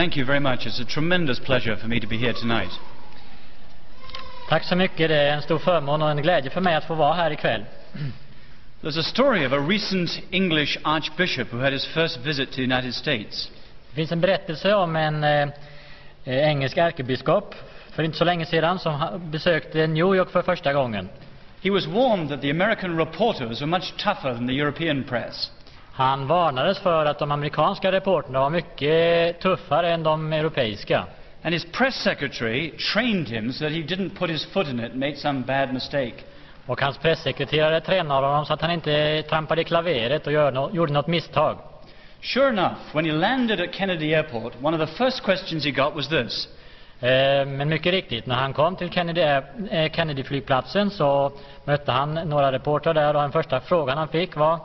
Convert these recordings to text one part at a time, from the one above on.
Thank you very much. It's a tremendous pleasure for me to be here tonight. Tack så mycket. Det är en stor förmån och en glädje för mig att få vara här ikväll. There's a story of a recent English archbishop who had his first visit to the United States. Det finns en berättelse om en eh, eh, engelsk ärkebiskop för inte så länge sedan som besökte New York för första gången. He was warned that the American reporters were much tougher than the European press. Han varnades för att de amerikanska reporterna var mycket tuffare än de europeiska. And his press secretary trained him so that he didn't put his foot in it and make some bad mistake. Och hans pressekreterare tränade honom så att han inte trampade i klaveret och gjorde något misstag. Sure enough, when he landed at Kennedy Airport, one of the first questions he got was this Eh, Men mycket riktigt, när han kom till Kennedy, eh, Kennedy-flygplatsen så mötte han några reportrar där och den första frågan han fick var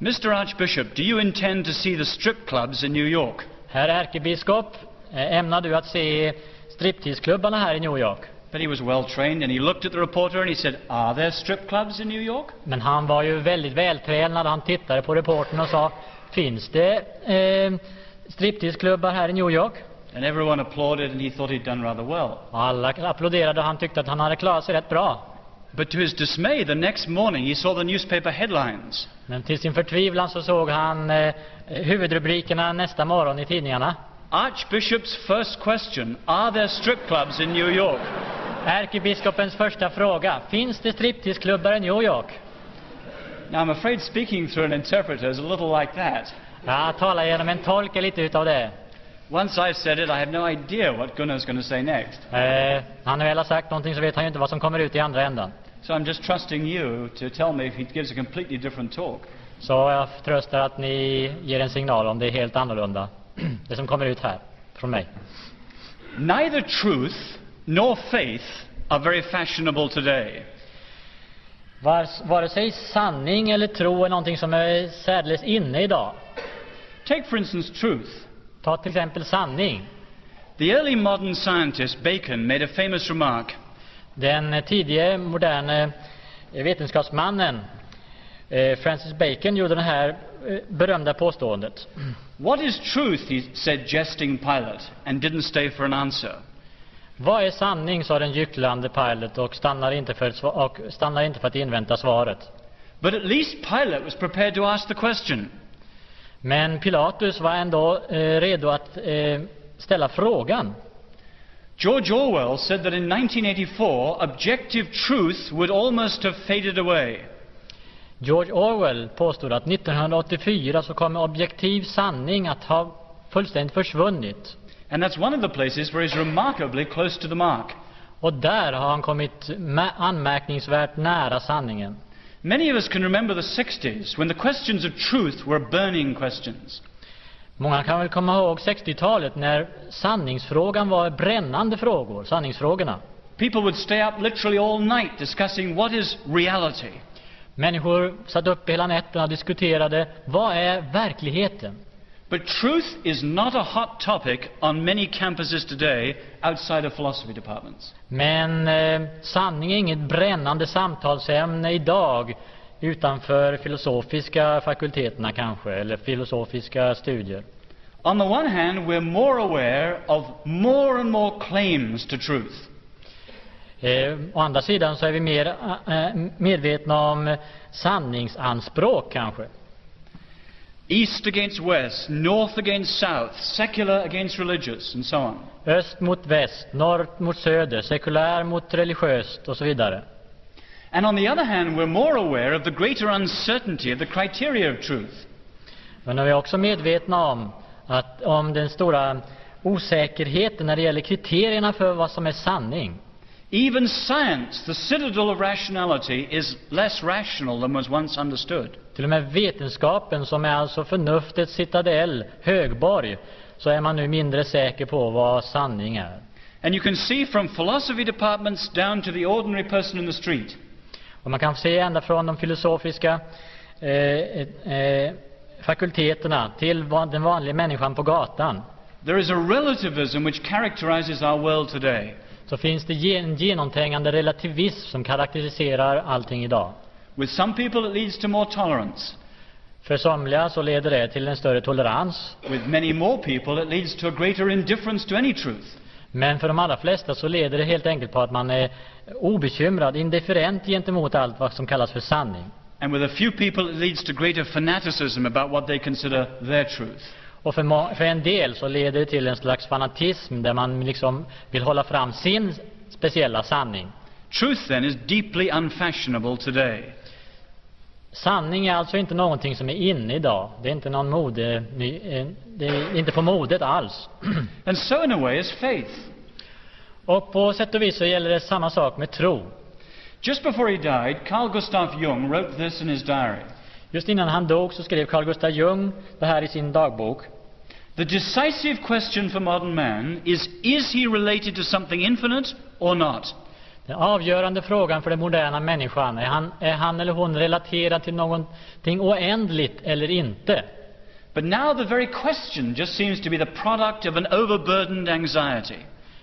Mr. Archbishop, do you intend to see the strip clubs in New York? Herr ärkebiskop, eh, ämnar du att se stripteaseklubbarna här i New York? But he was well trained and he looked at the reporter and he said, Are there strip clubs in New York? Men han var ju väldigt vältränad. Han tittade på reportern och sa Finns det eh, stripteaseklubbar här i New York? And everyone applauded and he thought he'd done rather well. Alla applåderade och han tyckte att han hade klarat sig rätt bra. But to his dismay, the next morning he saw the newspaper headlines. Men till sin förtvivlan så såg han eh, huvudrubrikerna nästa morgon i tidningarna. Archbishop's first question Are there strip clubs in New York? Ärkebiskopens första fråga. Finns det stripteaseklubbar i New York? Now, I'm afraid speaking through an interpreter is a little like that. Ja, tala genom en tolk är lite utav det. Once I've said it, I have no idea what Gunnar's going to say next. Eh, han har väl sagt någonting så vet han ju inte vad som kommer ut i andra ändan. So I'm just trusting you to tell me if he gives a completely different talk. Så jag tröstar att ni ger en signal om det är helt annorlunda. Det som kommer ut här, från mig. Neither truth nor faith are very fashionable today. Vare sig sanning eller tro är någonting som är särdeles inne idag. Take, for instance, truth. Ta till exempel sanning. The early modern scientist Bacon made a famous remark Den tidige moderne vetenskapsmannen eh, Francis Bacon gjorde det här eh, berömda påståendet. What is truth? he said, jesting Pilate, and didn't stay for an answer. Vad är sanning, sa den gycklande Pilate och stannar inte för, och stannar inte för att invänta svaret. But at least Pilate was prepared to ask the question. Men Pilatus var ändå eh, redo att eh, ställa frågan. George Orwell said that in 1984, objective truth would almost have faded away. George Orwell påstod att 1984 så kommer objektiv sanning att ha fullständigt försvunnit. And that's one of the places where he's remarkably close to the mark. Och där har han kommit anmärkningsvärt nära sanningen. Many of us can remember the 60s when the questions of truth were burning questions. Många kan väl komma ihåg 60-talet när sanningsfrågan var brännande frågor, sanningsfrågorna. People would stay up literally all night discussing what is reality. Människor satt uppe hela nätterna och diskuterade vad är verkligheten? But truth is not a hot topic on many campuses today outside of philosophy departments. Men eh, sanning är inget brännande samtalsämne idag utanför filosofiska fakulteterna kanske, eller filosofiska studier. On the one hand, we're more aware of more and more claims to truth. Eh, å andra sidan så är vi mer eh, medvetna om sanningsanspråk kanske. East against west, north against south, secular against religious, and so on. Öst mot väst, norr mot söder, sekulär mot religiöst och så vidare. And on the other hand, we're more aware of the greater uncertainty of the criteria of truth. Men vi är också medvetna om, att, om den stora osäkerheten när det gäller kriterierna för vad som är sanning. Even science, the citadel of rationality, is less rational than was once understood. Till och med vetenskapen, som är alltså förnuftets citadell, högborg, så är man nu mindre säker på vad sanning är. And you can see from philosophy departments down to the ordinary person in the street Och man kan se ända från de filosofiska eh, eh, fakulteterna till den vanliga människan på gatan. There is a relativism which characterizes our world today. Så finns det en genomträngande relativism som karaktäriserar allting idag. With some people, it leads to more tolerance. För somliga så leder det till en större tolerans. With many more people, it leads to a greater indifference to any truth. Men för de allra flesta så leder det helt enkelt på att man är obekymrad, indifferent gentemot allt vad som kallas för sanning. And with a few people, it leads to greater fanaticism about what they consider their truth. Och för, för en del så leder det till en slags fanatism där man liksom vill hålla fram sin speciella sanning. Truth, then, is deeply unfashionable today. Sanning är alltså inte någonting som är inne idag. Det är inte någon mode, eh, det är inte på modet alls. And so, in a way, is faith. Och på sätt och vis så gäller det samma sak med tro. Just before he died, Carl Gustav Jung wrote this in his diary Just innan han dog så skrev Carl Gustaf Jung det här i sin dagbok. The decisive question for modern man is is he related to something infinite or not? Den avgörande frågan för den moderna människan är han, är han eller hon relaterad till någonting oändligt eller inte? But now the very question just seems to be the product of an overburdened anxiety.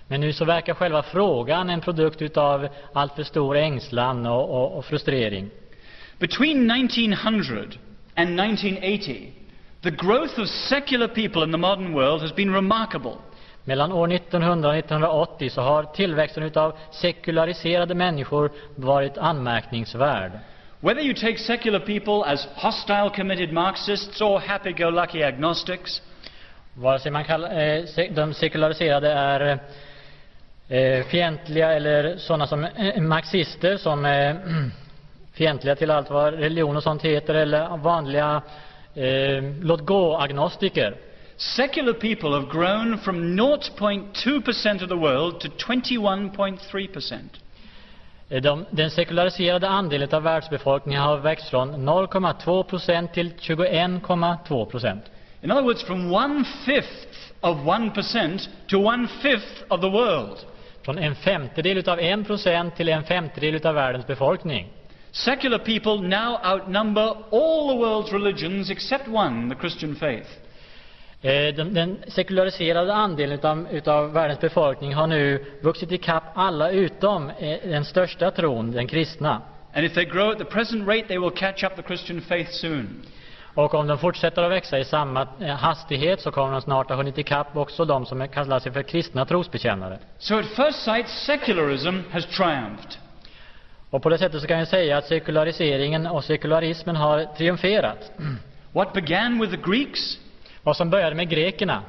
Men nu så verkar själva frågan en produkt utav alltför stor ängslan och, och, och frustrering. Between 1900 and 1980, the growth of secular people in the modern world has been remarkable. Mellan år 1900 och 1980 så har tillväxten utav sekulariserade människor varit anmärkningsvärd. Whether you take secular people as hostile committed Marxists or happy-go-lucky agnostics, Vare sig man kallar, eh, de sekulariserade är eh, fientliga eller sådana som eh, marxister som är fientliga till allt vad religion och sånt heter eller vanliga eh, låt-gå-agnostiker. secular people have grown from 0.2% of the world to 21.3%. Eh, De, den sekulariserade andelen av världsbefolkningen har växt från 0,2 procent till 21,2 procent. In other words, from one-fifth of 1% to one-fifth of the world. Från en femtedel utav en procent till en femtedel utav världens befolkning. Secular people now outnumber all the world's religions except one, the Christian faith. Eh, Den, den sekulariserade andelen utav, utav världens befolkning har nu vuxit ikapp alla utom eh, den största tron, den kristna. And if they grow at the present rate, they will catch up the Christian faith soon. Och om de fortsätter att växa i samma eh, hastighet så kommer de snart ha hunnit ikapp också de som kallar sig för kristna trosbekännare. So at first sight, secularism has triumphed. Och på det sättet så kan vi säga att sekulariseringen och sekularismen har triumferat. What began with the Greeks, Vad som började med grekerna,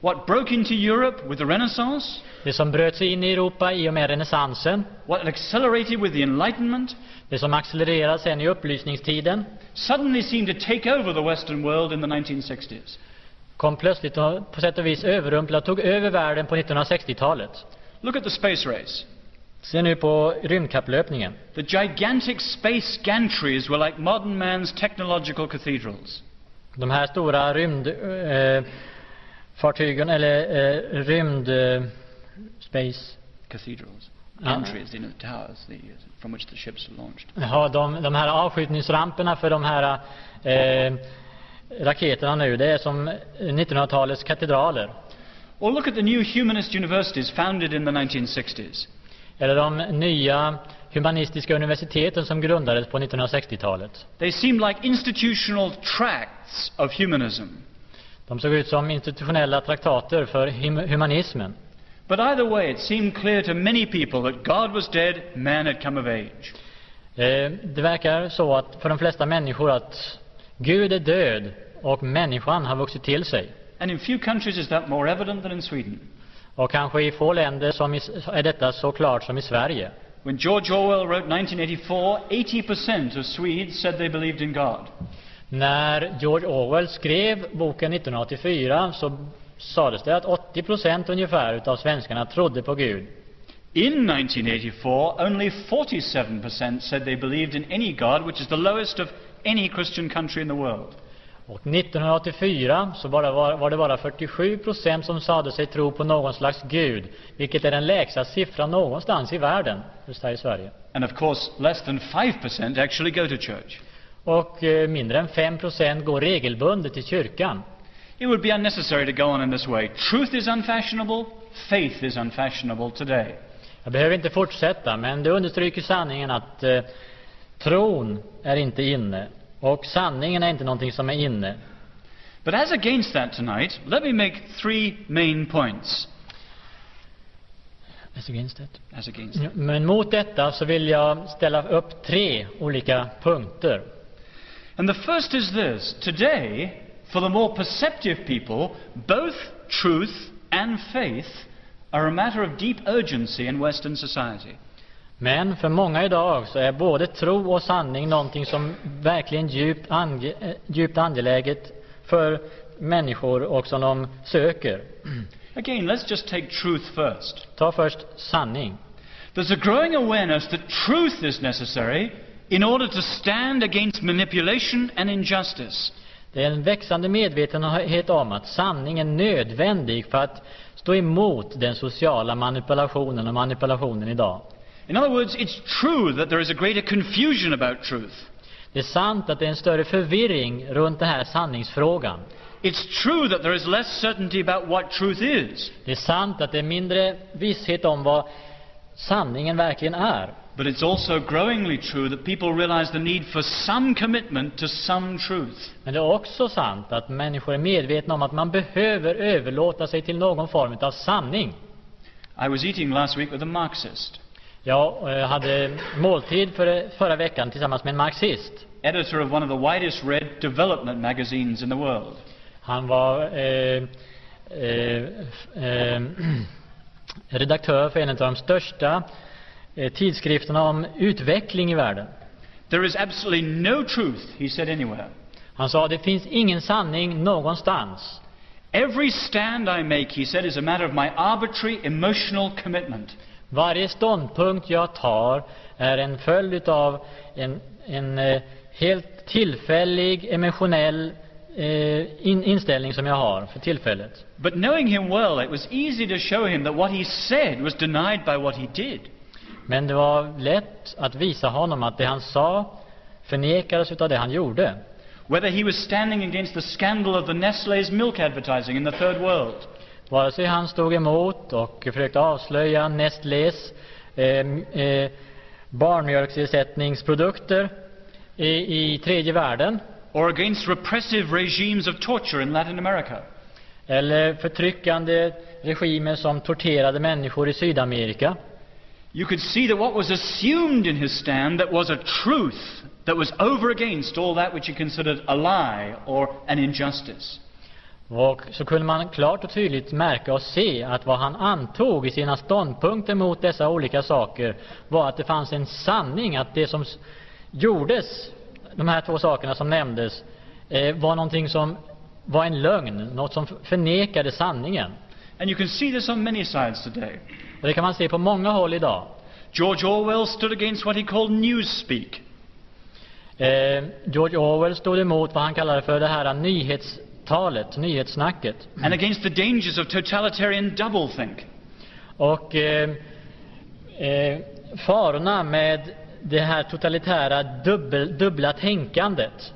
what broke into Europe with the Renaissance, det som bröt sig in i Europa i och med renässansen, what accelerated with the Enlightenment, det som accelererade sen i upplysningstiden, suddenly seemed to take over the Western world in the 1960s. kom plötsligt och på sätt och vis överrumpla och tog över världen på 1960-talet. Look at the space race. Se nu på rymdkapplöpningen. The gigantic space gantries were like modern man's technological cathedrals. De här stora rymdfartygen, eh, eller eh, rymd... Eh, space... Cathedrals. Ah. Gantries, you know, towers the, from which the ships are launched. Ja, de, de här avskjutningsramperna för de här eh, raketerna nu, det är som 1900-talets katedraler. Or look at the new humanist universities founded in the 1960s. Eller de nya humanistiska universiteten som grundades på 1960-talet. They seem like institutional tracts of humanism. De såg ut som institutionella traktater för hum- humanismen. But either way, it seemed clear to many people that God was dead, man had come of age. Eh, Det verkar så att för de flesta människor att Gud är död och människan har vuxit till sig. And in few countries is that more evident than in Sweden. Och kanske i få länder som i, är detta så klart som i Sverige. When George Orwell wrote 1984, 80% of Swedes said they believed in God. När George Orwell skrev boken 1984 så sades det att 80 procent ungefär utav svenskarna trodde på Gud. In 1984, only 47% said they believed in any God, which is the lowest of any Christian country in the world. Och 1984 så bara var, var det bara 47 procent som sade sig tro på någon slags Gud, vilket är den lägsta siffran någonstans i världen, just här i Sverige. And of course, less than 5% actually go to church. Och eh, mindre än 5 procent går regelbundet till kyrkan. It would be unnecessary to go on in this way. Truth is unfashionable, faith is unfashionable today. Jag behöver inte fortsätta, men det understryker sanningen att eh, tron är inte inne. Och sanningen är inte någonting som är inne. But as against that tonight, let me make three main points. As against it. As against. Ja, Men mot detta så vill jag ställa upp tre olika punkter. And the first is this today, for the more perceptive people, both truth and faith are a matter of deep urgency in Western society. Men för många idag så är både tro och sanning någonting som verkligen djupt, ange, djupt angeläget för människor och som de söker. Again, let's just take truth first. Ta först sanning. There's a growing awareness that truth is necessary in order to stand against manipulation and injustice. Det är en växande medvetenhet om att sanning är nödvändig för att stå emot den sociala manipulationen och manipulationen idag. In other words, it's true that there is a greater confusion about truth. Det är sant att det är en större förvirring runt den här sanningsfrågan. It's true that there is less certainty about what truth is. Det är sant att det är mindre visshet om vad sanningen verkligen är. But it's also growingly true that people realize the need for some commitment to some truth. Men det är också sant att människor är medvetna om att man behöver överlåta sig till någon form av sanning. I was eating last week with a Marxist, Jag eh, hade måltid för, förra veckan tillsammans med en marxist. editor of one of the widest read development magazines in the world. Han var eh, eh, eh, redaktör för en av de största eh, tidskrifterna om utveckling i världen. There is absolutely no truth, he said anywhere. Han sa det finns ingen sanning någonstans. Every stand I make, he said, is a matter of my arbitrary emotional commitment. Varje ståndpunkt jag tar är en följd av en, en eh, helt tillfällig emotionell eh, in, inställning som jag har för tillfället. But knowing him well, it was easy to show him that what he said was denied by what he did. Men det var lätt att visa honom att det han sa förnekades av det han gjorde. Whether he was standing against the scandal of the Nestle's milk advertising in the third world, Vare sig han stod emot och försökte avslöja Nestlés eh, eh, barnmjölksersättningsprodukter i, i tredje världen. Or against repressive regimes of torture in Latin America, eller förtryckande regimer som torterade människor i Sydamerika. You could see that what was assumed in his stand that was a truth that was over against all that which he considered a lie or an injustice. Och så kunde man klart och tydligt märka och se att vad han antog i sina ståndpunkter mot dessa olika saker var att det fanns en sanning, att det som gjordes, de här två sakerna som nämndes, eh, var någonting som var en lögn, något som förnekade sanningen. And you can see this on many sides today. Och det kan man se på många håll idag. George Orwell stood against what he called newspeak. Eh, George Orwell stod emot vad han kallade för det här nyhetstalet, nyhetssnacket. and against the dangers of totalitarian doublethink. Och eh, eh, farorna med det här totalitära dubbel, dubbla tänkandet.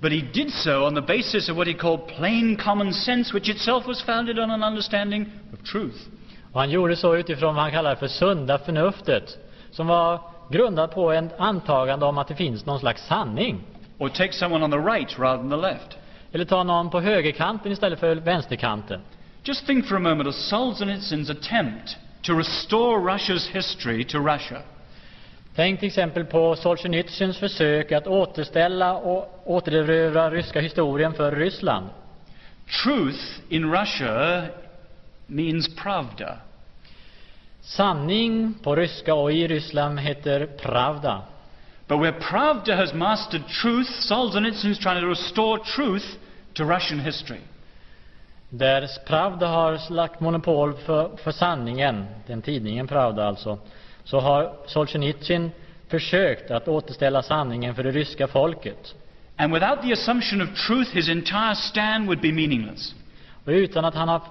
But he did so on the basis of what he called plain common sense, which itself was founded on an understanding of truth. Och han gjorde så utifrån vad han kallar för sunda förnuftet, som var grundad på en antagande om att det finns någon slags sanning. Or take someone on the right rather than the left. Eller ta någon på högerkanten istället för vänsterkanten. Just think for a moment of Solzhenitsyn's attempt to restore Russia's history to Russia. Tänk till exempel på Solzhenitsyns försök att återställa och återerövra ryska historien för Ryssland. Truth in Russia means pravda. Sanning på ryska och i Ryssland heter pravda. But where pravda has mastered truth, Solzhenitsyn's trying to restore truth to Russian history. Där Pravda har lagt monopol för, för sanningen, den tidningen Pravda alltså, så har Solzhenitsyn försökt att återställa sanningen för det ryska folket. And without the assumption of truth, his entire stand would be meaningless. Och utan att han har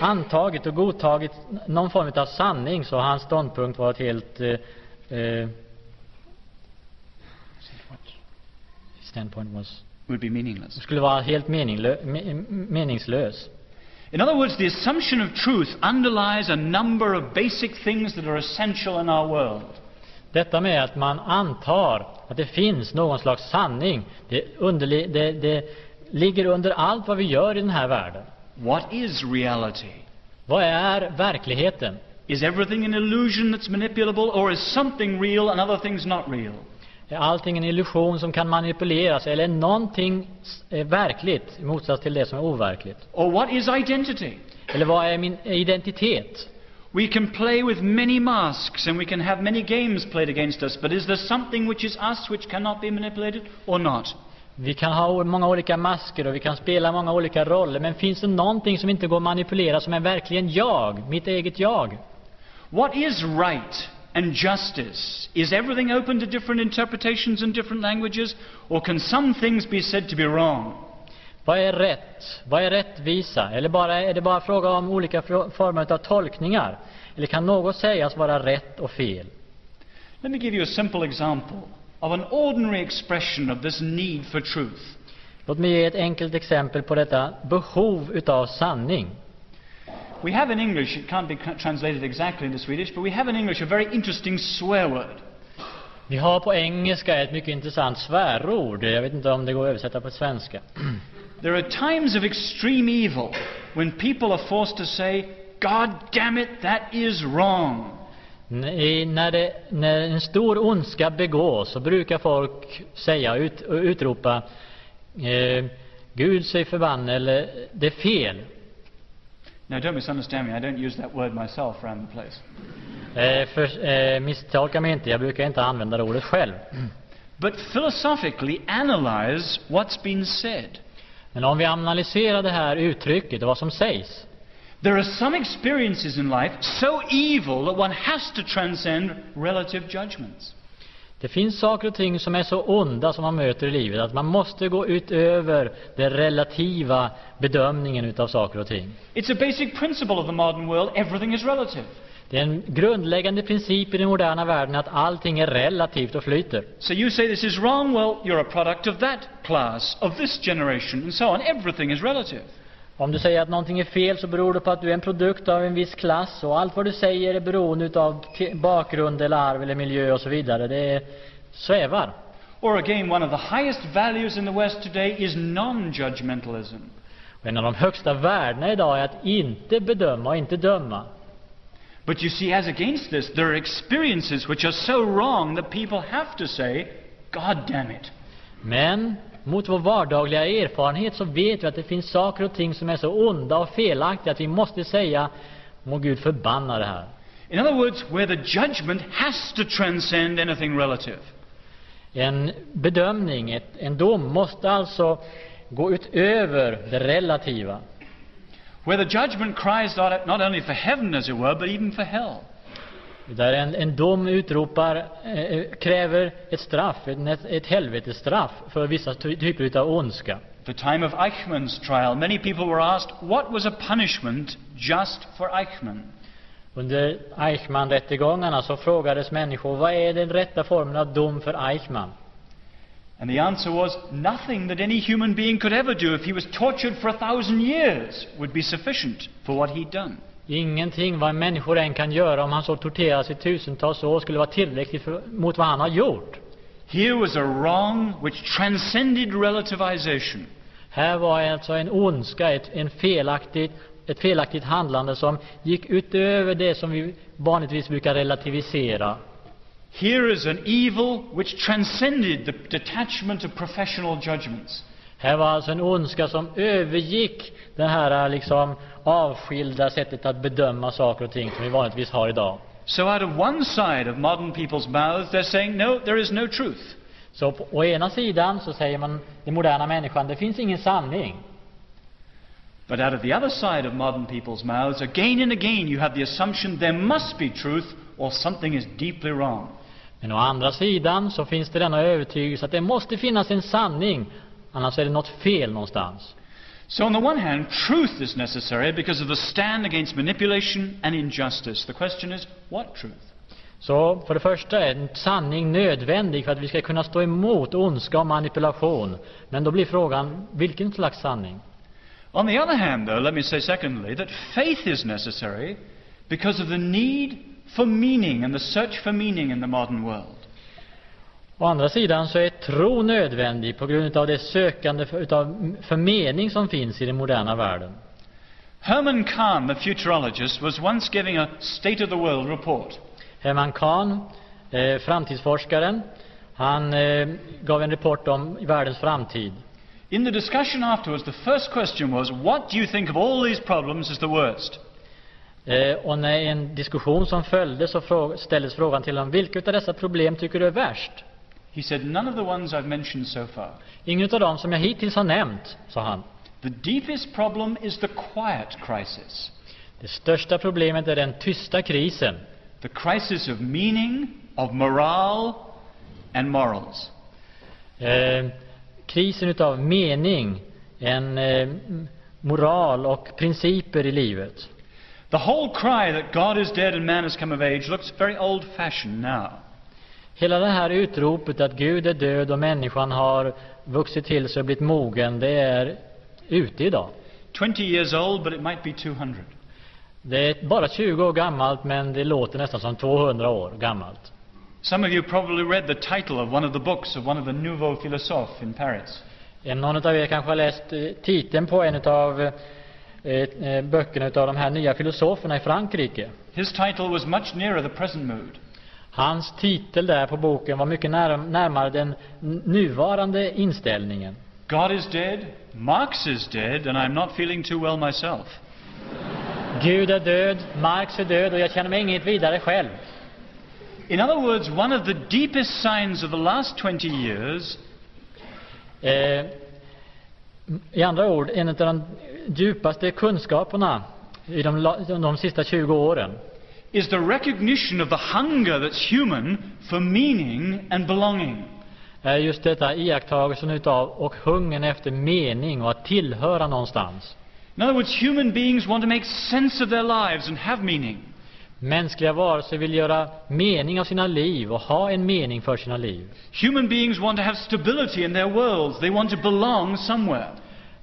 antagit och godtagit någon form av sanning så har hans ståndpunkt varit helt eh, eh, standpoint was, Would be meaningless. skulle vara helt meningslös. In other words, the assumption of truth underlies a number of basic things that are essential in our world. Detta med att man antar att det finns någon slags sanning, det, underli, det, det ligger under allt vad vi gör i den här världen. What is reality? Vad är verkligheten? Is everything an illusion that's manipulable, or is something real and other things not real? Är allting en illusion som kan manipuleras eller är någonting verkligt i motsats till det som är overkligt? Or what is identity? Eller vad är min identitet? We can play with many masks and we can have many games played against us, but is there something which is us which cannot be manipulated or not? Vi kan ha många olika masker och vi kan spela många olika roller, men finns det någonting som inte går att manipulera som är verkligen jag, mitt eget jag? What is right and justice? Is everything open to different interpretations in different languages, or can some things be said to be wrong? Vad är rätt? Vad är rättvisa? Eller bara, är det bara fråga om olika former av tolkningar? Eller kan något sägas vara rätt och fel? Let me give you a simple example of an ordinary expression of this need for truth. Låt mig ge ett enkelt exempel på detta behov utav sanning. We have in English, it can't be translated exactly into Swedish, but we have in English a very interesting swear word. Vi har på engelska ett mycket intressant svärord. Jag vet inte om det går att översätta på svenska. There are times of extreme evil when people are forced to say, God damn it, that is wrong. I- När, det, när en stor ondska begås så brukar folk säga ut, utropa eh, Gud sig förbanne eller det är fel. Now, don't misunderstand me, I don't use that word myself around the place. Eh, för, eh, misstolka mig inte, jag brukar inte använda det ordet själv. But philosophically analyze what's been said. Men om vi analyserar det här uttrycket och vad som sägs There are some experiences in life so evil that one has to transcend relative judgments. Det finns saker och ting som är så onda som man möter i livet att man måste gå utöver den relativa bedömningen utav saker och ting. It's a basic principle of the modern world everything is relative. Det är en grundläggande princip i den moderna världen att allting är relativt och flyter. So you say this is wrong, well, you're a product of that class, of this generation, and so on. Everything is relative. Om du säger att någonting är fel så beror det på att du är en produkt av en viss klass och allt vad du säger är beroende te- bakgrund eller arv eller miljö och så vidare. Det är svävar. Or again, one of the highest values in the West today is non-judgmentalism. En av de högsta värdena idag är att inte bedöma och inte döma. But you see, as against this, there are experiences which are so wrong that people have to say, God damn it. Men mot vår vardagliga erfarenhet så vet vi att det finns saker och ting som är så onda och felaktiga att vi måste säga Må Gud förbanna det här. In other words, where the judgment has to transcend anything relative. En bedömning, ett, en dom, måste alltså gå utöver det relativa. Where the judgment cries out not only for heaven, as it were, but even for hell. Där en, en dom utropar, eh, kräver ett straff, ett, ett helvetesstraff för vissa ty- typer av ondska. The time of Eichmann's trial, many people were asked, what was a punishment just for Eichmann? Under Eichmann-rättegångarna så frågades människor vad är den rätta formen av dom för Eichmann? And the answer was, nothing that any human being could ever do if he was tortured for a thousand years would be sufficient for what he'd done. Ingenting vad en människa än kan göra om han så torteras i tusentals år skulle vara tillräckligt för, mot vad han har gjort. Here was a wrong which transcended relativization. Här var alltså en ondska, ett, en felaktigt, ett felaktigt handlande som gick utöver det som vi vanligtvis brukar relativisera. Here is an evil which transcended the detachment of professional judgments. Här var alltså en ondska som övergick det här liksom avskilda sättet att bedöma saker och ting som vi vanligtvis har idag. So out of one side of modern people's mouths, they're saying, no, there is no truth. Så på å ena sidan så säger man, den moderna människan, det finns ingen sanning. But out of the other side of modern people's mouths, again and again, you have the assumption there must be truth or something is deeply wrong. Men å andra sidan så finns det denna övertygelse att det måste finnas en sanning, annars är det något fel någonstans. So, on the one hand, truth is necessary because of the stand against manipulation and injustice. The question is, what truth? Så för det första är en sanning nödvändig för att vi ska kunna stå emot ondska och manipulation. Men då blir frågan, vilken slags sanning? On the other hand, though, let me say secondly, that faith is necessary because of the need for meaning and the search for meaning in the modern world. Å andra sidan så är tro nödvändig på grund av det sökande för, utav, för mening som finns i den moderna världen. Herman Kahn, the futurologist, was once giving a state of the world report. Herman Kahn, eh, framtidsforskaren, han eh, gav en rapport om världens framtid. In the discussion afterwards, the first question was, What do you think of all these problems is the worst? Eh, och när en diskussion som följde så frå ställdes frågan till honom, vilka av dessa problem tycker du är värst? He said, None of the ones I've mentioned so far. Ingen av dem som jag hittills har nämnt, sa han. The deepest problem is the quiet crisis, Det största problemet är den tysta krisen. the crisis of meaning, of morale, and morals. Eh, krisen utav mening, en eh, moral och principer i livet. The whole cry that God is dead and man has come of age looks very old fashioned now. Hela det här utropet att Gud är död och människan har vuxit till sig och blivit mogen, det är ute idag. 20 years old, but it might be 200. Det är bara 20 år gammalt, men det låter nästan som 200 år gammalt. Some of you probably read the title of one of the books of one of the nouveaux philosophes in Paris. Någon av er kanske har läst eh, titeln på en av eh, eh, böckerna utav de här nya filosoferna i Frankrike. His title was much nearer the present mood. Hans titel där på boken var mycket när, närmare den nuvarande inställningen. God is dead, Marx is dead, and I'm not feeling too well myself. Gud är död, Marx är död och jag känner mig inget vidare själv. In other words, one of the deepest signs of the last 20 years Eh, I andra ord, en av de djupaste kunskaperna i de, la- de sista 20 åren is the recognition of the hunger that's human for meaning and belonging. just detta iakttagelsen utav och hungern efter mening och att tillhöra någonstans. In other words, human beings want to make sense of their lives and have meaning. Mänskliga varelser vill göra mening av sina liv och ha en mening för sina liv. Human beings want to have stability in their worlds. They want to belong somewhere.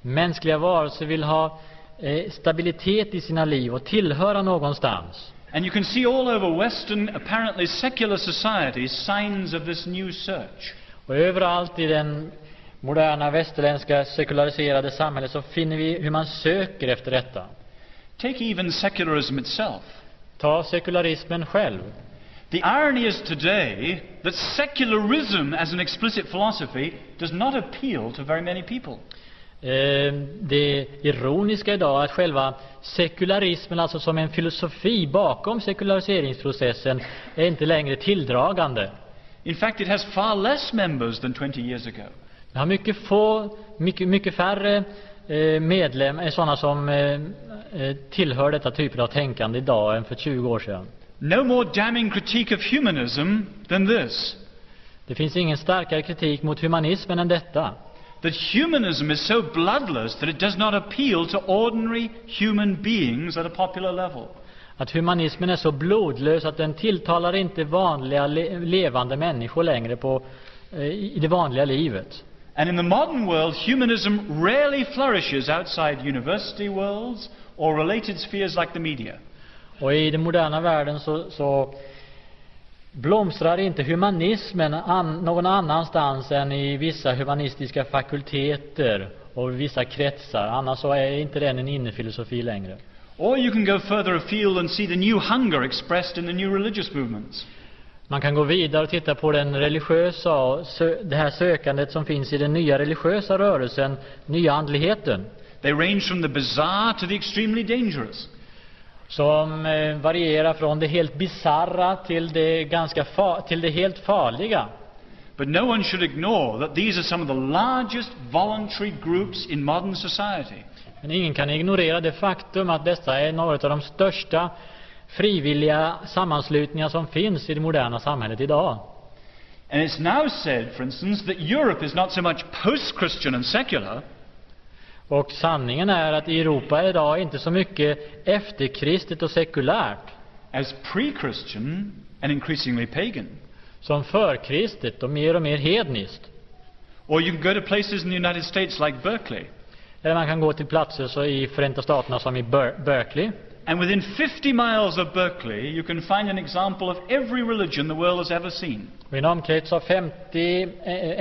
Mänskliga varelser vill ha eh, stabilitet i sina liv och tillhöra någonstans. And you can see all over Western, apparently secular societies, signs of this new search. Och överallt i den moderna västerländska sekulariserade samhället så finner vi hur man söker efter detta. Take even secularism itself. Ta sekularismen själv. The irony is today that secularism as an explicit philosophy does not appeal to very many people. Eh, det ironiska idag att själva sekularismen, alltså som en filosofi bakom sekulariseringsprocessen, är inte längre tilldragande. In fact, it has far less members than 20 years ago. Det har mycket få, mycket, mycket färre eh, medlemmar, sådana som eh, eh, tillhör detta typ av tänkande idag än för 20 år sedan. No more damning critique of humanism than this Det finns ingen starkare kritik mot humanismen än detta. That humanism is so bloodless that it does not appeal to ordinary human beings at a popular level. Att humanismen är så blodlös att den tilltalar inte vanliga le levande människor längre på, eh, i det vanliga livet. And in the modern world, humanism rarely flourishes outside university worlds or related spheres like the media. Och i den moderna världen så, så blomstrar inte humanismen an, någon annanstans än i vissa humanistiska fakulteter och vissa kretsar. Annars så är inte den en innefilosofi längre. Or you can go further afield and see the new hunger expressed in the new religious movements. Man kan gå vidare och titta på den religiösa, det här sökandet som finns i den nya religiösa rörelsen, nya andligheten. They range from the bizarre to the extremely dangerous. Som eh, varierar från det helt bizarra till det, ganska till det helt farliga. But no one should ignore that these are some of the largest voluntary groups in modern society. Men ingen kan ignorera det faktum att dessa är några av de största frivilliga sammanslutningar som finns i det moderna samhället idag. And it's now said, for instance, that Europe is not so much post Christian and secular, Och sanningen är att i Europa idag är inte så mycket efterkristet och sekulärt as pre Christian and increasingly pagan. som förkristet och mer och mer hedniskt. Or you can go to places in the United States like Berkeley, Eller man kan gå till platser så i Förenta Staterna som i Ber- Berkeley, And within 50 miles of Berkeley, you can find an example of every religion the world has ever seen. I en omkrets av 50 eh,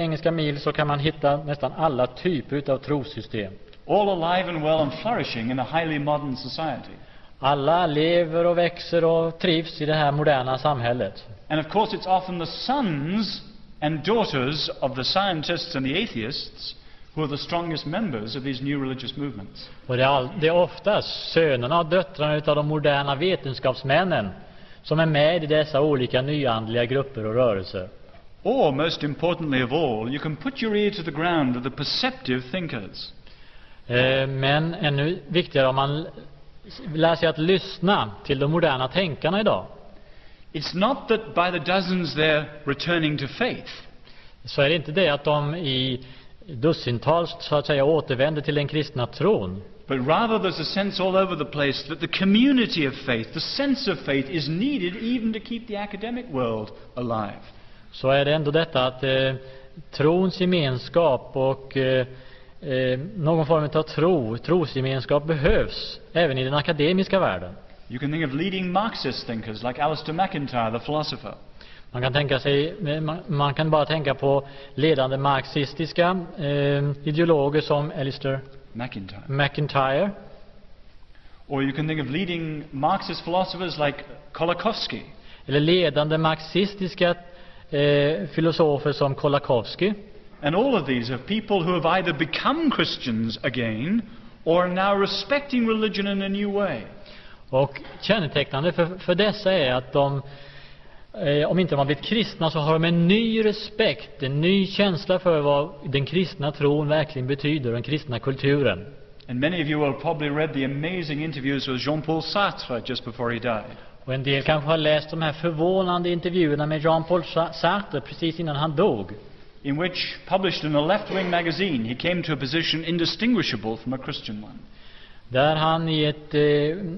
engelska mil så kan man hitta nästan alla typer av trossystem. All alive and well and flourishing in a highly modern society. Alla lever och växer och trivs i det här moderna samhället. And of course, it's often the sons and daughters of the scientists and the atheists who are the strongest members of these new religious movements. Och det är, all, det är oftast sönerna och döttrarna utav de moderna vetenskapsmännen som är med i dessa olika nyandliga grupper och rörelser. Or, most importantly of all, you can put your ear to the ground of the perceptive thinkers. Eh, Men ännu viktigare om man lär sig att lyssna till de moderna tänkarna idag. It's not that by the dozens they're returning to faith. Så är det inte det att de i dussintals så att säga återvänder till den kristna tron. But rather, there's a sense all over the place that the community of faith, the sense of faith, is needed even to keep the academic world alive. Så är det ändå detta att eh, trons gemenskap och eh, eh, någon form av tro, trosgemenskap behövs även i den akademiska världen. You can think of leading Marxist thinkers like Alistair McIntyre, the philosopher, Man kan, tänka sig, man, man kan bara tänka på ledande marxistiska eh, ideologer som Alistair McIntyre. McIntyre. Or you can think of leading Marxist philosophers like Kolakowski, Eller ledande marxistiska eh, filosofer som Kolakowski. And all of these are people who have either become Christians again or are now respecting religion in a new way. Och kännetecknande för, för dessa är att de, eh, om inte de har blivit kristna, så har de en ny respekt, en ny känsla för vad den kristna tron verkligen betyder, den kristna kulturen. And many of you will have probably read the amazing interviews with Jean Paul Sartre just before he died. Och en del kanske har läst de här förvånande intervjuerna med Jean-Paul Sa- Sartre precis innan han dog. In which, published in a left wing magazine, he came to a position indistinguishable from a Christian one. Där han i, ett, eh,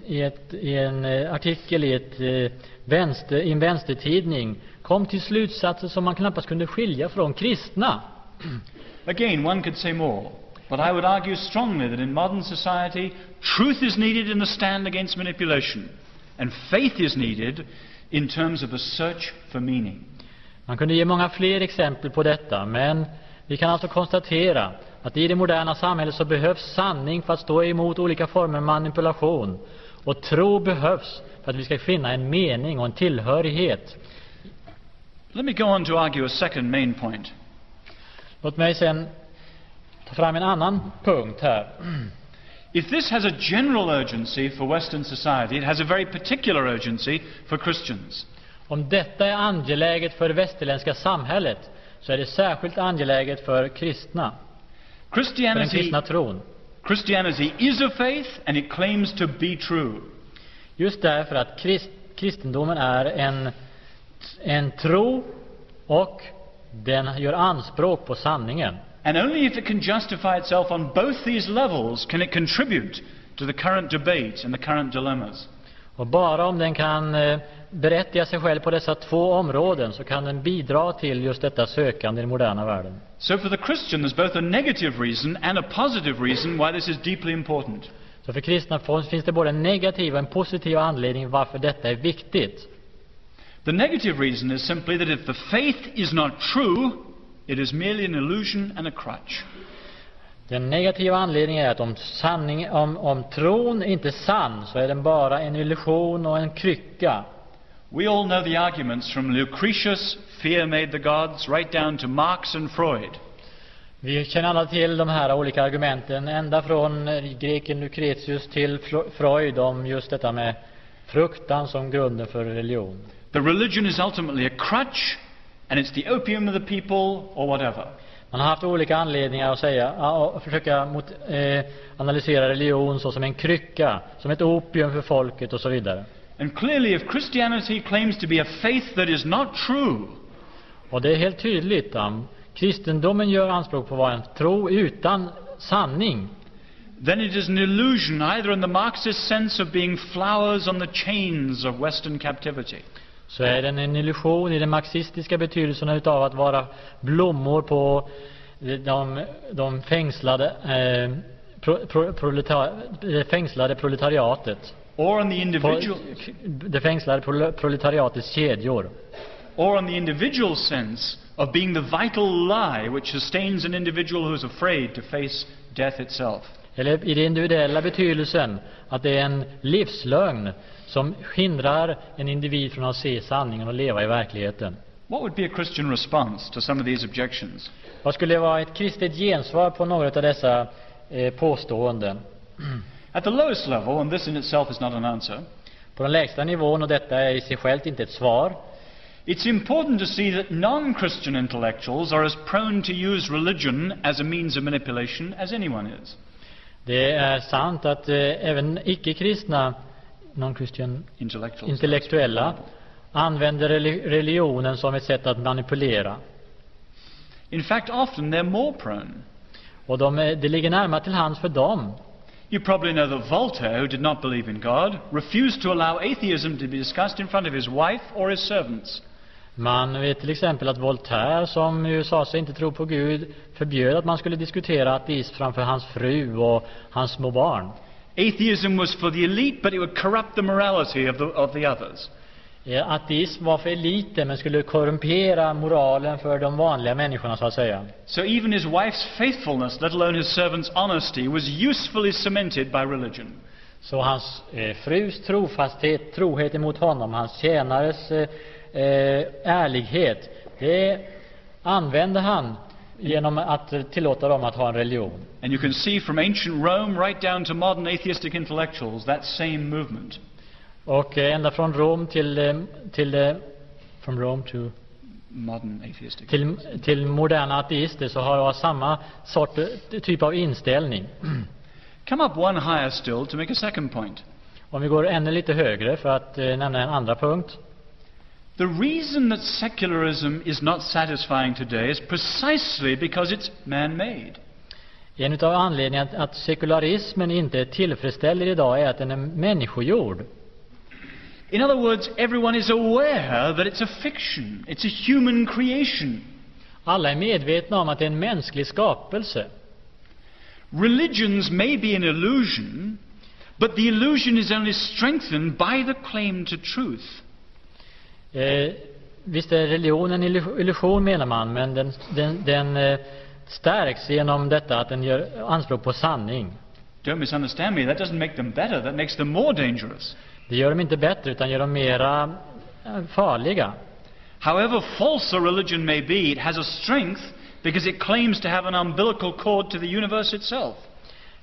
i, ett, i en eh, artikel i, ett, eh, vänster, i en vänstertidning kom till slutsatser som man knappast kunde skilja från kristna. Again, one could say more, but I would argue strongly that in modern society, truth is needed in the stand against manipulation, and faith is needed in terms of a search for meaning. Man kunde ge många fler exempel på detta, men vi kan alltså konstatera att i det moderna samhället så behövs sanning för att stå emot olika former av manipulation. Och tro behövs för att vi ska finna en mening och en tillhörighet. Let me go on to argue a second main point. Låt mig sen ta fram en annan punkt här. If this has a general urgency for Western society, it has a very particular urgency for Christians. Om detta är angeläget för det västerländska samhället så är det särskilt angeläget för kristna, för den Christianity, kristna tron. Christianity is a faith and it claims to be true. Just därför att krist, kristendomen är en, en tro och den gör anspråk på sanningen. And only if it can justify itself on both these levels can it contribute to the current debate and the current dilemmas. Och bara om den kan eh, berättiga sig själv på dessa två områden så kan den bidra till just detta sökande i den moderna världen. So for the Christian, there's both a negative reason and a positive reason why this is deeply important. Så för kristna finns det både en negativ och en positiv anledning varför detta är viktigt. The negative reason is simply that if the faith is not true, it is merely an illusion and a crutch. Den negativa anledningen är att om, sanning, om, om tron inte är sann så är den bara en illusion och en krycka. We all know the arguments from Lucretius, fear made the gods, right down to Marx and Freud. Vi känner alla till de här olika argumenten, ända från greken Lucretius till Freud om just detta med fruktan som grunden för religion. The religion is ultimately a crutch, and it's the opium of the people, or whatever. Man har haft olika anledningar att säga, och försöka mot, eh, analysera religion så som en krycka, som ett opium för folket och så vidare. And clearly, if Christianity claims to be a faith that is not true, Och det är helt tydligt, um, kristendomen gör anspråk på att vara en tro utan sanning. then it is an illusion, either in the Marxist sense of being flowers on the chains of Western captivity, Så är den en illusion i den marxistiska betydelsen utav att vara blommor på de, de fängslade, eh, pro, pro, proletar, fängslade proletariatet. Or on the individual, det fängslade prol- proletariatets kedjor. or on the individual sense of being the vital lie which sustains an individual who is afraid to face death itself. Eller i den individuella betydelsen att det är en livslögn som hindrar en individ från att se sanningen och leva i verkligheten. What would be a Christian response to some of these objections? Vad skulle vara ett kristet gensvar på några av dessa eh, påståenden? At the lowest level, and this in itself is not an answer, På den lägsta nivån, och detta är i sig självt inte ett svar, it's important to see that non Christian intellectuals are as prone to use religion as a means of manipulation as anyone is. det är sant att eh, även icke-kristna, non-christian intellektuella, använder reli- religionen som ett sätt att manipulera. In fact, often they're more prone. Och de, är- det ligger närmare till hands för dem. You probably know that Voltaire, who did not believe in God, refused to allow atheism to be discussed in front of his wife or his servants. Man vet till exempel att Voltaire, som ju sa sig inte tro på Gud, förbjöd att man skulle diskutera ateism framför hans fru och hans små barn. Atheism was for the elite, but it would corrupt the morality of the, of the others. Eh, Ateism var för eliten men skulle korrumpera moralen för de vanliga människorna så att säga. So even his wife's faithfulness, let alone his servant's honesty, was usefully cemented by religion. Så hans eh, frus trofasthet, trohet emot honom, hans tjänares eh, eh, ärlighet, det använde han genom att tillåta dem att ha en religion. And you can see from ancient Rome right down to modern atheistic intellectuals that same movement. Och ända från Rom till, eh, till eh, from Rome to, Modern atheistic. till, till moderna ateister så har jag samma sort, eh, typ av inställning. Come up one higher still to make a second point. Om vi går ännu lite högre för att eh, nämna en andra punkt. The reason that secularism is not satisfying today is precisely because it's man made. En av anledningarna att- att sekularismen inte tillfredsställer idag är att den är människogjord. In other words, everyone is aware that it's a fiction, it's a human creation. Alla är medvetna om att det är en mänsklig skapelse. Religions may be an illusion, but the illusion is only strengthened by the claim to truth. Eh, visst är religion en illu- illusion menar man, men den, den, den eh, stärks genom detta att den gör anspråk på sanning. Don't misunderstand me, that doesn't make them better, that makes them more dangerous. Det gör dem inte bättre utan gör dem mera eh, farliga. However false a religion may be, it has a strength because it claims to have an umbilical cord to the universe itself.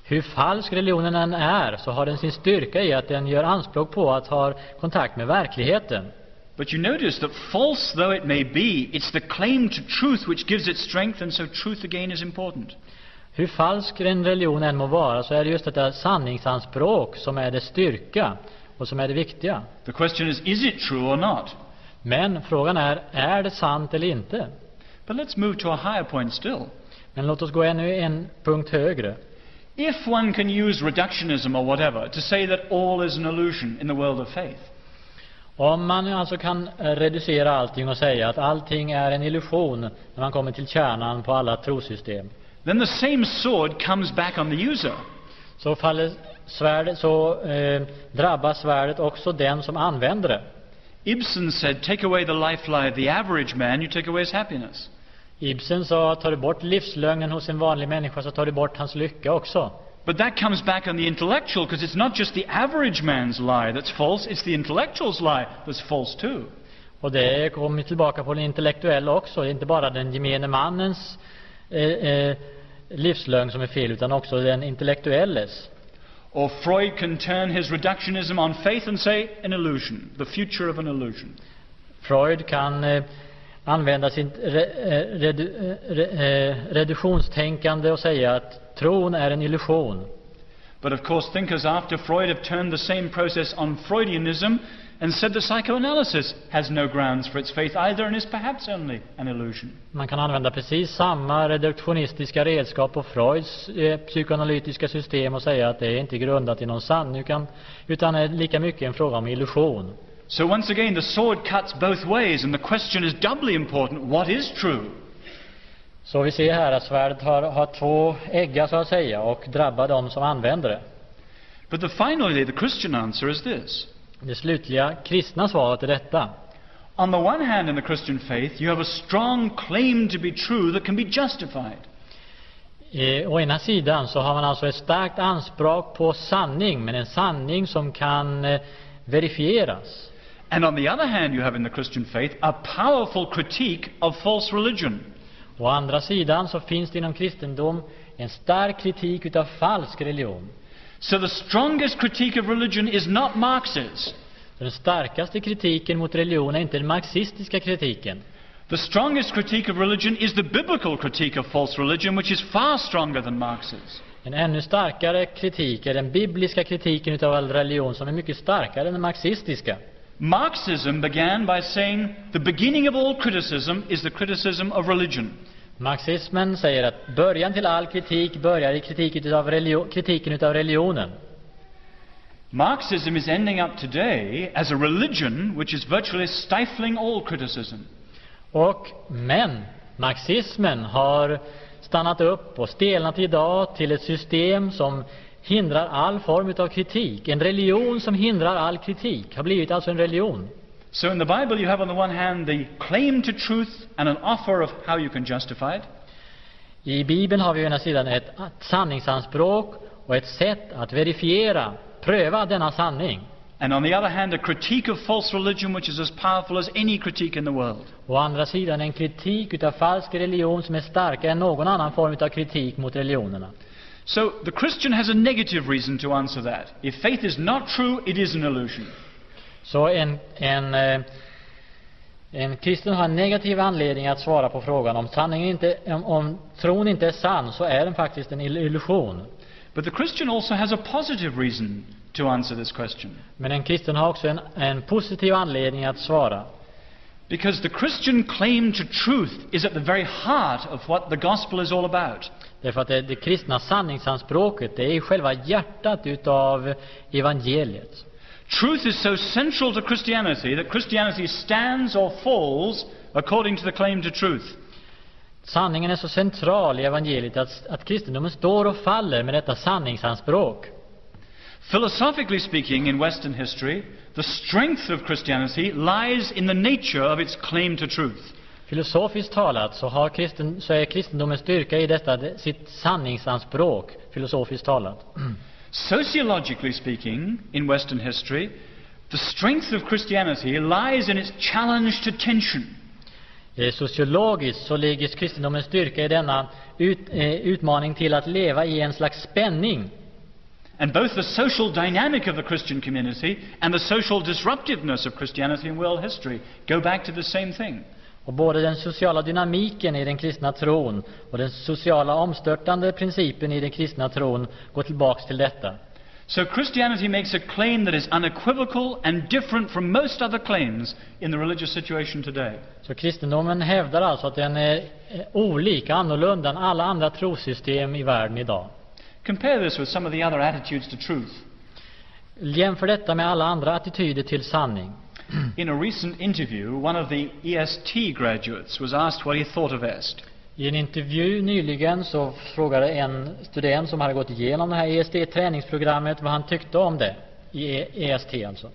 Hur falsk religionen än är så har den sin styrka i att den gör anspråk på att ha kontakt med verkligheten. But you notice that false though it may be, it's the claim to truth which gives it strength, and so truth again is important. Hur falsk en religion än må vara så är det just detta sanningsanspråk som är dess styrka och som är det viktiga. The question is, is it true or not? Men frågan är, är det sant eller inte? But let's move to a higher point still. Men låt oss gå ännu en punkt högre. If one can use reductionism or whatever to say that all is an illusion in the world of faith, Om man alltså kan reducera allting och säga att allting är en illusion när man kommer till kärnan på alla trosystem, then the same sword comes back on the user. så, faller svärdet, så eh, drabbas svärdet också den som använder det. Ibsen said, Take away the life lie of the average man, you take away his happiness. Ibsen sa, tar du bort livslögnen hos en vanlig människa så tar du bort hans lycka också. But that comes back on the intellectual because it's not just the average man's lie that's false, it's the intellectual's lie that's false too. Och det kommer tillbaka på den intellektuella också. Det är inte bara den gemene mannens eh, eh, livslögn som är fel, utan också den intellektuelles. Or Freud can turn his reductionism on faith and say, an illusion, the future of an illusion. Freud kan eh, använda sitt eh, redu, eh, re, eh, reduktionstänkande och säga att tron är en illusion. But of course, thinkers after Freud have turned the same process on Freudianism and said that psychoanalysis has no grounds for its faith either and is perhaps only an illusion. Man kan använda precis samma reduktionistiska redskap på Freuds eh, psykoanalytiska system och säga att det är inte grundat i någon sanning utan, utan är lika mycket en fråga om illusion. So once again, the sword cuts both ways, and the question is doubly important what is true? Så vi ser här att svärdet har, har två äggar så att säga och drabbar de som använder det. But the finally, the Christian answer is this. Det slutliga kristna svaret är detta. On the one hand, in the Christian faith, you have a strong claim to be true that can be justified. Eh, å ena sidan så har man alltså ett starkt anspråk på sanning, men en sanning som kan eh, verifieras. And on the other hand, you have in the Christian faith a powerful critique of false religion. Å andra sidan så finns det inom kristendom en stark kritik utav falsk religion. So the strongest critique of religion is not Marx's. Så den starkaste kritiken mot religion är inte den marxistiska kritiken. The strongest critique of religion is the biblical critique of false religion, which is far stronger than Marx's. En ännu starkare kritik är den bibliska kritiken utav all religion som är mycket starkare än den marxistiska. Marxism began by saying the beginning of all criticism is the criticism of religion. Marxismen säger att början till all kritik börjar i kritiken utav, relio- kritiken utav religionen. Marxism is ending up today as a religion which is virtually stifling all criticism. Och, men marxismen har stannat upp och stelnat idag till ett system som hindrar all form av kritik. En religion som hindrar all kritik har blivit alltså en religion. So in the Bible, you have on the one hand the claim to truth and an offer of how you can justify it. I Bibeln har vi å ena sidan ett sanningsanspråk och ett sätt att verifiera, pröva denna sanning. And on the other hand, a critique of false religion which is as powerful as any critique in the world. Å andra sidan en kritik utav falsk religion som är starkare än någon annan form av kritik mot religionerna. So the Christian has a negative reason to answer that. If faith is not true, it is an illusion. Så en, en, eh, en kristen har en negativ anledning att svara på frågan om sanningen inte, om, om tron inte är sann så är den faktiskt en ill- illusion. But the Christian also has a positive reason to answer this question. Men en kristen har också en, en positiv anledning att svara. Because the Christian claim to truth is at the very heart of what the gospel is all about. Därför att det, det kristna sanningsanspråket det är själva hjärtat utav evangeliet. Truth is so central to Christianity that Christianity stands or falls according to the claim to truth. Sanningen är så central i evangeliet att, att kristendomen står och faller med detta sanningsanspråk. Philosophically speaking, in Western history, the strength of Christianity lies in the nature of its claim to truth. Filosofiskt talat så, har kristen, så är kristendomens styrka i detta det- sitt sanningsanspråk, filosofiskt talat. Sociologically speaking, in Western history, the strength of Christianity lies in its challenge to tension. Sociologiskt så ligger kristendomens styrka i denna ut, eh, utmaning till att leva i en slags spänning. And both the social dynamic of the Christian community and the social disruptiveness of Christianity in world history go back to the same thing. Och både den sociala dynamiken i den kristna tron och den sociala omstörtande principen i den kristna tron går tillbaks till detta. So Christianity makes a claim that is unequivocal and different from most other claims in the religious situation today. Så kristendomen hävdar alltså att den är olik, annorlunda än alla andra trossystem i världen idag. Compare this with some of the other attitudes to truth. Jämför detta med alla andra attityder till sanning. In a recent interview, one of the EST graduates was asked what he thought of EST. I en intervju nyligen så frågade en student som hade gått igenom det här ESD-träningsprogrammet vad han tyckte om det, i EST alltså.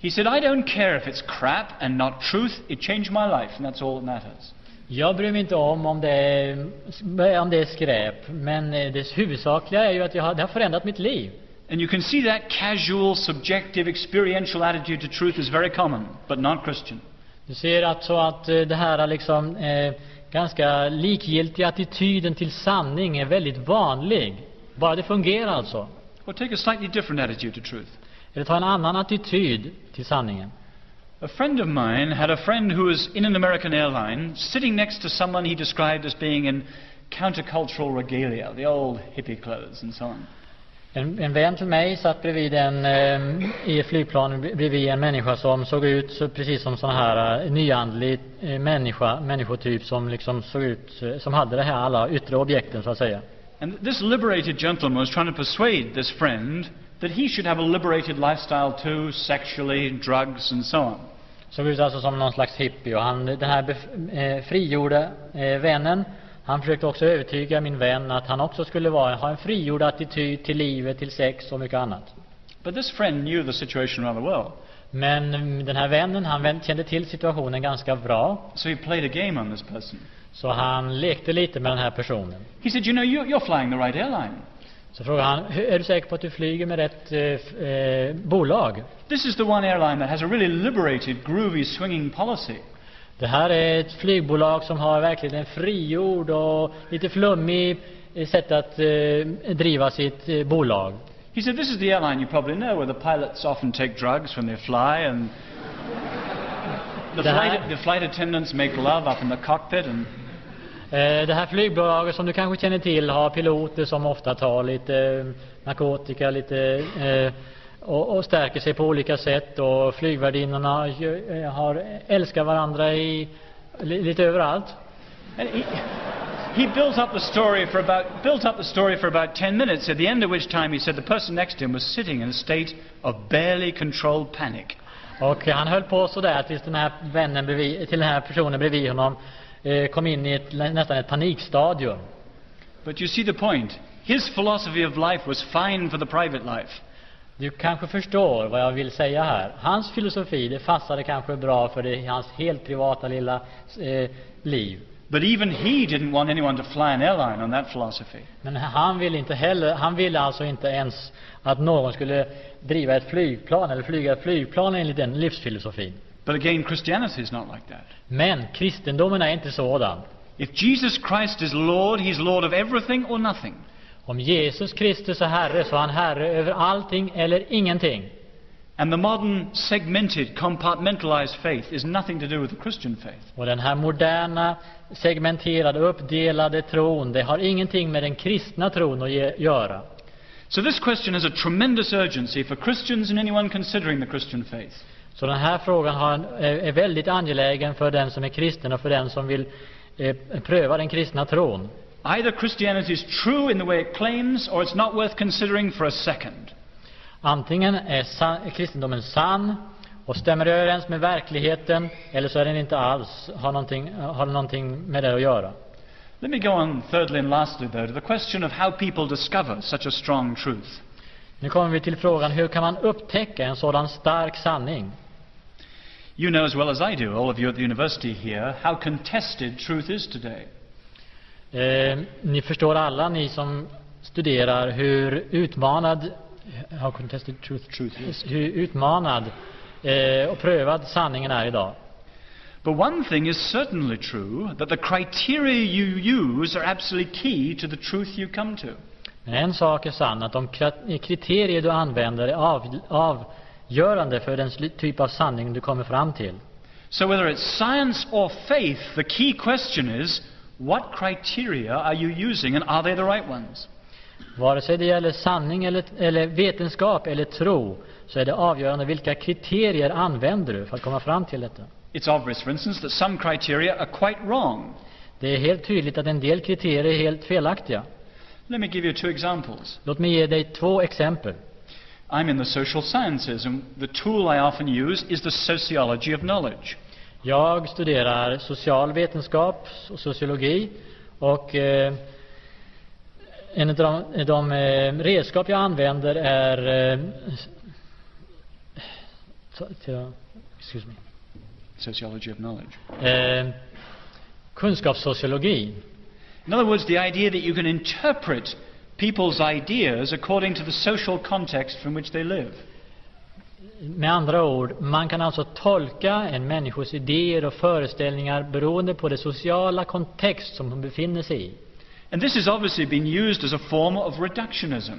He said, I don't care if it's crap and not truth, it changed my life, and that's all that matters. Jag bryr mig inte om om det är, om det är skräp, men det huvudsakliga är ju att jag har, det har förändrat mitt liv. And you can see that casual, subjective, experiential attitude to truth is very common, but not Christian. Du ser alltså att eh, det här liksom, eh, ganska likgiltiga attityden till sanning är väldigt vanlig. Bara det fungerar alltså. Or take a slightly different attitude to truth. Eller ta en annan attityd till sanningen. A friend of mine had a friend who was in an American airline sitting next to someone he described as being in countercultural regalia, the old hippie clothes and so on. En, en vän till mig satt bredvid en, eh, i ett flygplan bredvid en människa som såg ut så, precis som sån här eh, nyandlig eh, människa, människotyp som liksom såg ut, som hade det här alla yttre objekten så att säga. And this liberated gentleman was trying to persuade this friend that he should have a liberated lifestyle too, sexually, drugs, and so on. Såg ut alltså som någon slags hippie och han, den här bef, eh, frigjorda eh, vännen, han försökte också övertyga min vän att han också skulle vara, ha en frigjord attityd till livet, till sex och mycket annat. But this friend knew the situation rather well. Men den här vännen, han kände till situationen ganska bra. So he played a game on this person. Så han lekte lite med den här personen. He said, You know, you- you're flying the right airline. Så frågade han, "Hur- är du säker på att du flyger med rätt eh, eh, bolag? This is the one airline that has a really liberated, groovy, swinging policy. Det här är ett flygbolag som har verkligen en frigjord och lite flummig eh, sätt att eh, driva sitt eh, bolag. He said, This is the airline you probably know where the pilots often take drugs when they fly and the flight, the flight attendants make love up in the cockpit and Eh, Det här flygbolaget som du kanske känner till har piloter som ofta tar lite eh, narkotika, lite och, och stärker sig på olika sätt och flygvärdinnorna eh, har, älskar varandra i, li, lite överallt. He, built up the story for about built up the story for about ten minutes. At the end of which time, he said the person next to him was sitting in a state of barely controlled panic. Och han höll på sådär tills den här vännen bredvid, till den här personen bredvid honom eh, kom in i ett, nästan ett panikstadium. But you see the point. His philosophy of life was fine for the private life. Du kanske förstår vad jag vill säga här. Hans filosofi, det passade kanske bra för det, hans helt privata lilla eh, liv. But even he didn't want anyone to fly an airline on that philosophy. Men han ville inte heller, han ville alltså inte ens att någon skulle driva ett flygplan eller flyga ett flygplan enligt den livsfilosofin. But again, Christianity is not like that. Men kristendomen är inte sådan. If Jesus Christ is Lord, he's Lord of everything or nothing. Om Jesus Kristus är Herre så är han Herre över allting eller ingenting. And the modern segmented, compartmentalized faith is nothing to do with the Christian faith. Och den här moderna, segmenterade, uppdelade tron, det har ingenting med den kristna tron att ge, göra. So this question has a tremendous urgency for Christians and anyone considering the Christian faith. Så den här frågan har en, är, väldigt angelägen för den som är kristen och för den som vill eh, pröva den kristna tron. Either Christianity is true in the way it claims, or it's not worth considering for a second. Antingen är, kristendomen sann och stämmer överens med verkligheten, eller så är den inte alls, har någonting, har någonting med det att göra. Let me go on, thirdly and lastly, though, to the question of how people discover such a strong truth. Nu kommer vi till frågan, hur kan man upptäcka en sådan stark sanning? You know as well as I do, all of you at the university here, how contested truth is today. Eh, ni förstår alla, ni som studerar, hur utmanad, how contested truth, Truth is. hur utmanad eh, och prövad sanningen är idag. But one thing is certainly true that the criteria you use are absolutely key to the truth you come to. Men en sak är sann, att de kriterier du använder är av, avgörande för den typ av sanning du kommer fram till. So, whether it's science or faith, the key question is what criteria are you using and are they the right ones? Vare sig det gäller sanning eller, eller vetenskap eller tro, så är det avgörande vilka kriterier använder du för att komma fram till detta. It's obvious, for instance, that some criteria are quite wrong. Det är helt tydligt att en del kriterier är helt felaktiga. Let me give you two examples. Låt mig ge dig två exempel. I'm in the social sciences, and the tool I often use is the sociology of knowledge. Jag studerar social vetenskap och sociologi och eh, en av de, de eh, redskap jag använder är eh, excuse me, Sociology of knowledge. eh, kunskapssociologi. In other words, the idea that you can interpret people's ideas according to the social context from which they live. Med andra ord, man kan alltså tolka en människos idéer och föreställningar beroende på det sociala kontext som hon befinner sig i. And this has obviously been used as a form of reductionism.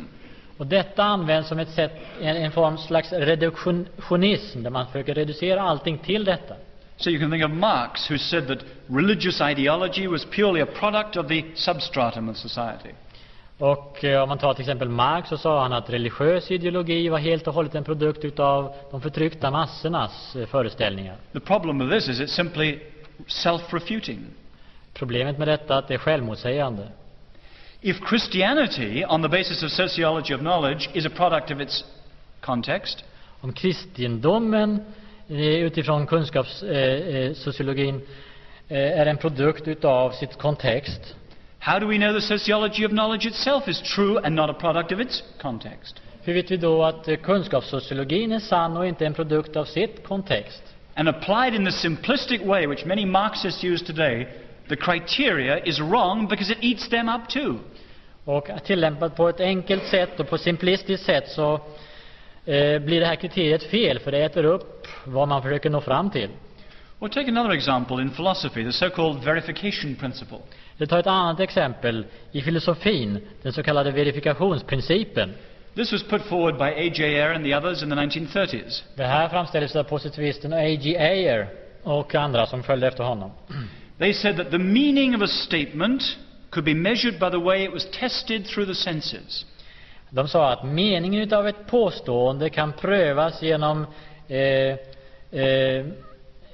Och detta används som ett sätt, en, en form slags reduktionism, där man försöker reducera allting till detta. So you can think of Marx, who said that religious ideology was purely a product of the substratum of society. Och eh, om man tar till exempel Marx så sa han att religiös ideologi var helt och hållet en produkt utav de förtryckta massornas eh, föreställningar. The problem with this is it's simply self-refuting. Problemet med detta är att det är självmotsägande. If Christianity, on the basis of sociology of knowledge, is a product of its context, Om kristendomen eh, utifrån kunskapssociologin sociologin, är en produkt utav sitt kontext, how do we know the sociology of knowledge itself is true and not a product of its context? hur vet vi då att eh, kunskapssociologin är sann och inte en produkt av sitt kontext? And applied in the simplistic way which many Marxists use today, the criteria is wrong because it eats them up too. Och tillämpat på ett enkelt sätt och på simplistiskt sätt så eh, blir det här kriteriet fel, för det äter upp vad man försöker nå fram till. Or take another example in philosophy, the so-called verification principle. Vi tar ett annat exempel i filosofin, den så kallade verifikationsprincipen. This was put forward by A.J. Ayer and the others in the 1930s. Det här framställdes av positivisten A.G. Ayer och andra som följde efter honom. They said that the meaning of a statement could be measured by the way it was tested through the senses. De sa att meningen utav ett påstående kan prövas genom eh, eh,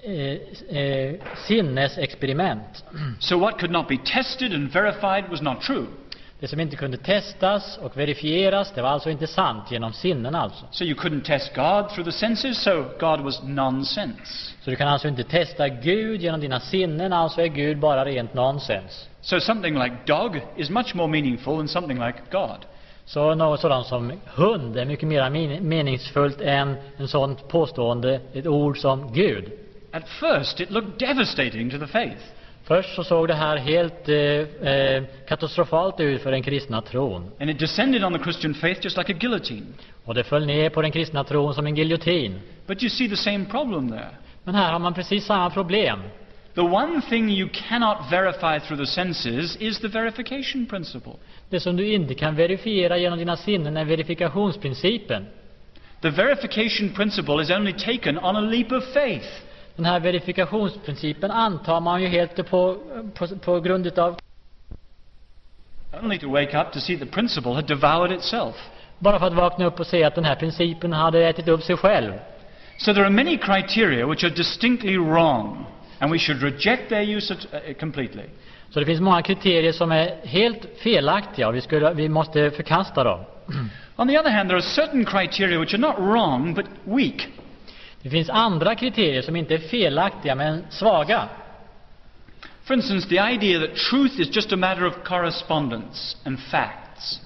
eh, eh, sinnesexperiment. So what could not be tested and verified was not true. Det som inte kunde testas och verifieras, det var alltså inte sant genom sinnen alltså. So you couldn't test God through the senses, so God was nonsense. Så du kan alltså inte testa Gud genom dina sinnen, alltså är Gud bara rent nonsens. So something like dog is much more meaningful than something like God. Så något sådant som hund är mycket mer men- meningsfullt än en sånt påstående, ett ord som Gud. At first, it looked devastating to the faith. Först så såg det här helt eh, eh, katastrofalt ut för den kristna tron. And it descended on the Christian faith just like a guillotine. Och det föll ner på den kristna tron som en giljotin. But you see the same problem there. Men här har man precis samma problem. The one thing you cannot verify through the senses is the verification principle. Det som du inte kan verifiera genom dina sinnen är verifikationsprincipen. The verification principle is only taken on a leap of faith. Den här verifikationsprincipen antar man ju helt på, på, på grund utav Only to wake up to see the principle had devoured itself. bara för att vakna upp och se att den här principen hade ätit upp sig själv. So there are many criteria which are distinctly wrong, and we should reject their use of, uh, completely. Så det finns många kriterier som är helt felaktiga och vi, skulle, vi måste förkasta dem. On the other hand, there are certain criteria which are not wrong but weak. Det finns andra kriterier som inte är felaktiga men svaga. For instance, the idea that truth is just a matter of correspondence and facts.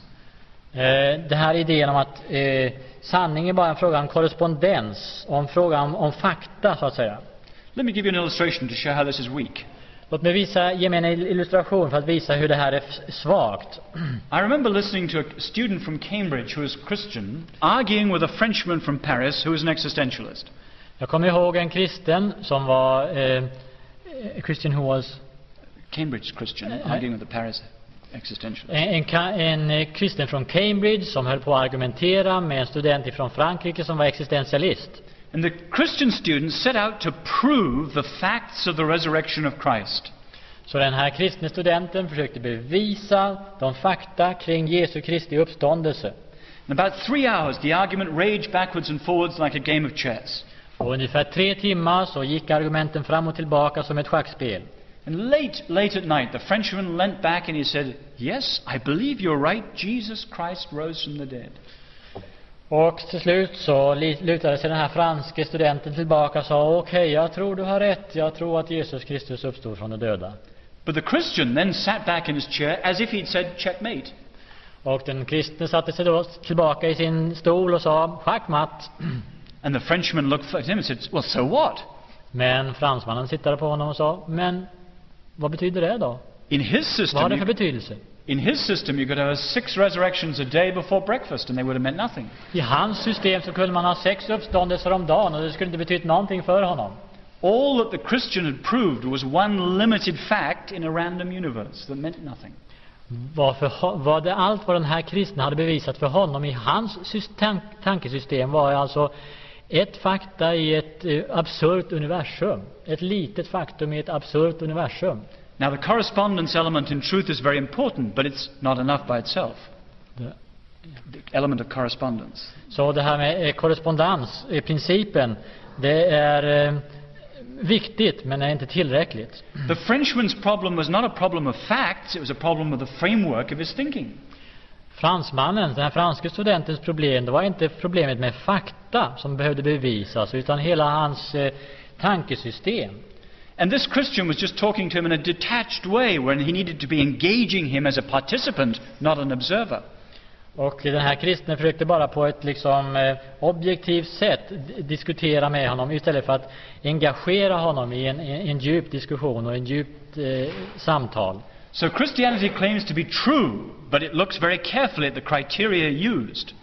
Eh, Den här idén om att eh, sanning är bara en fråga om korrespondens, om fråga om, om fakta så att säga. Let me give you an illustration to show how this is weak. Låt mig visa, ge mig en illustration för att visa hur det här är svagt. I remember listening to a student from Cambridge who was Christian arguing with a Frenchman from Paris who was an existentialist. Jag kommer ihåg en kristen som var eh, Christian who was Cambridge Christian Uh, arguing with a Paris existentialist. en, en, en eh, kristen från Cambridge som höll på att argumentera med en student från Frankrike som var existentialist. And the Christian student set out to prove the facts of the resurrection of Christ. Så den här kristne studenten försökte bevisa de fakta kring Jesu Kristi uppståndelse. In about three hours, the argument raged backwards and forwards like a game of chess. Och ungefär tre timmar så gick argumenten fram och tillbaka som ett schackspel. And late, late at night, the Frenchman leant back and he said, Yes, I believe you're right. Jesus Christ rose from the dead. Och till slut så lutade sig den här franske studenten tillbaka och sa okej, jag tror du har rätt. Jag tror att Jesus Kristus uppstod från de döda. But the Christian then sat back in his chair as if he'd said, Checkmate. Och den kristne satte sig då tillbaka i sin stol och sa schackmatt. And the Frenchman looked at him and said, Well, so what? Men fransmannen tittade på honom och sa, men vad betyder det då? In his Vad har system, det för betydelse? in his system, you could have six resurrections a day before breakfast, and they would have meant nothing. I hans system så kunde man ha sex uppståndelser om dagen och det skulle inte betytt någonting för honom. All that the Christian had proved was one limited fact in a random universe that meant nothing. Vad, för, ho- vad det, allt vad den här kristna hade bevisat för honom i hans sys- tank, tankesystem var alltså ett fakta i ett eh, absurt universum. Ett litet faktum i ett absurt universum. Now, the correspondence element in truth is very important, but it's not enough by itself. The element of correspondence. Så det här med eh, korrespondens, eh, principen, det är eh, viktigt men är inte tillräckligt. The Frenchman's problem was not a problem of facts, it was a problem of the framework of his thinking. Fransmannen, den här franske studentens problem, det var inte problemet med fakta som behövde bevisas utan hela hans eh, tankesystem. And this Christian was just talking to him in a detached way when he needed to be engaging him as a participant, not an observer. Och den här kristne försökte bara på ett liksom eh, objektivt sätt diskutera med honom istället för att engagera honom i en, en, en djup diskussion och en djupt eh, samtal. So Christianity claims to be true, but it looks very carefully at the criteria used.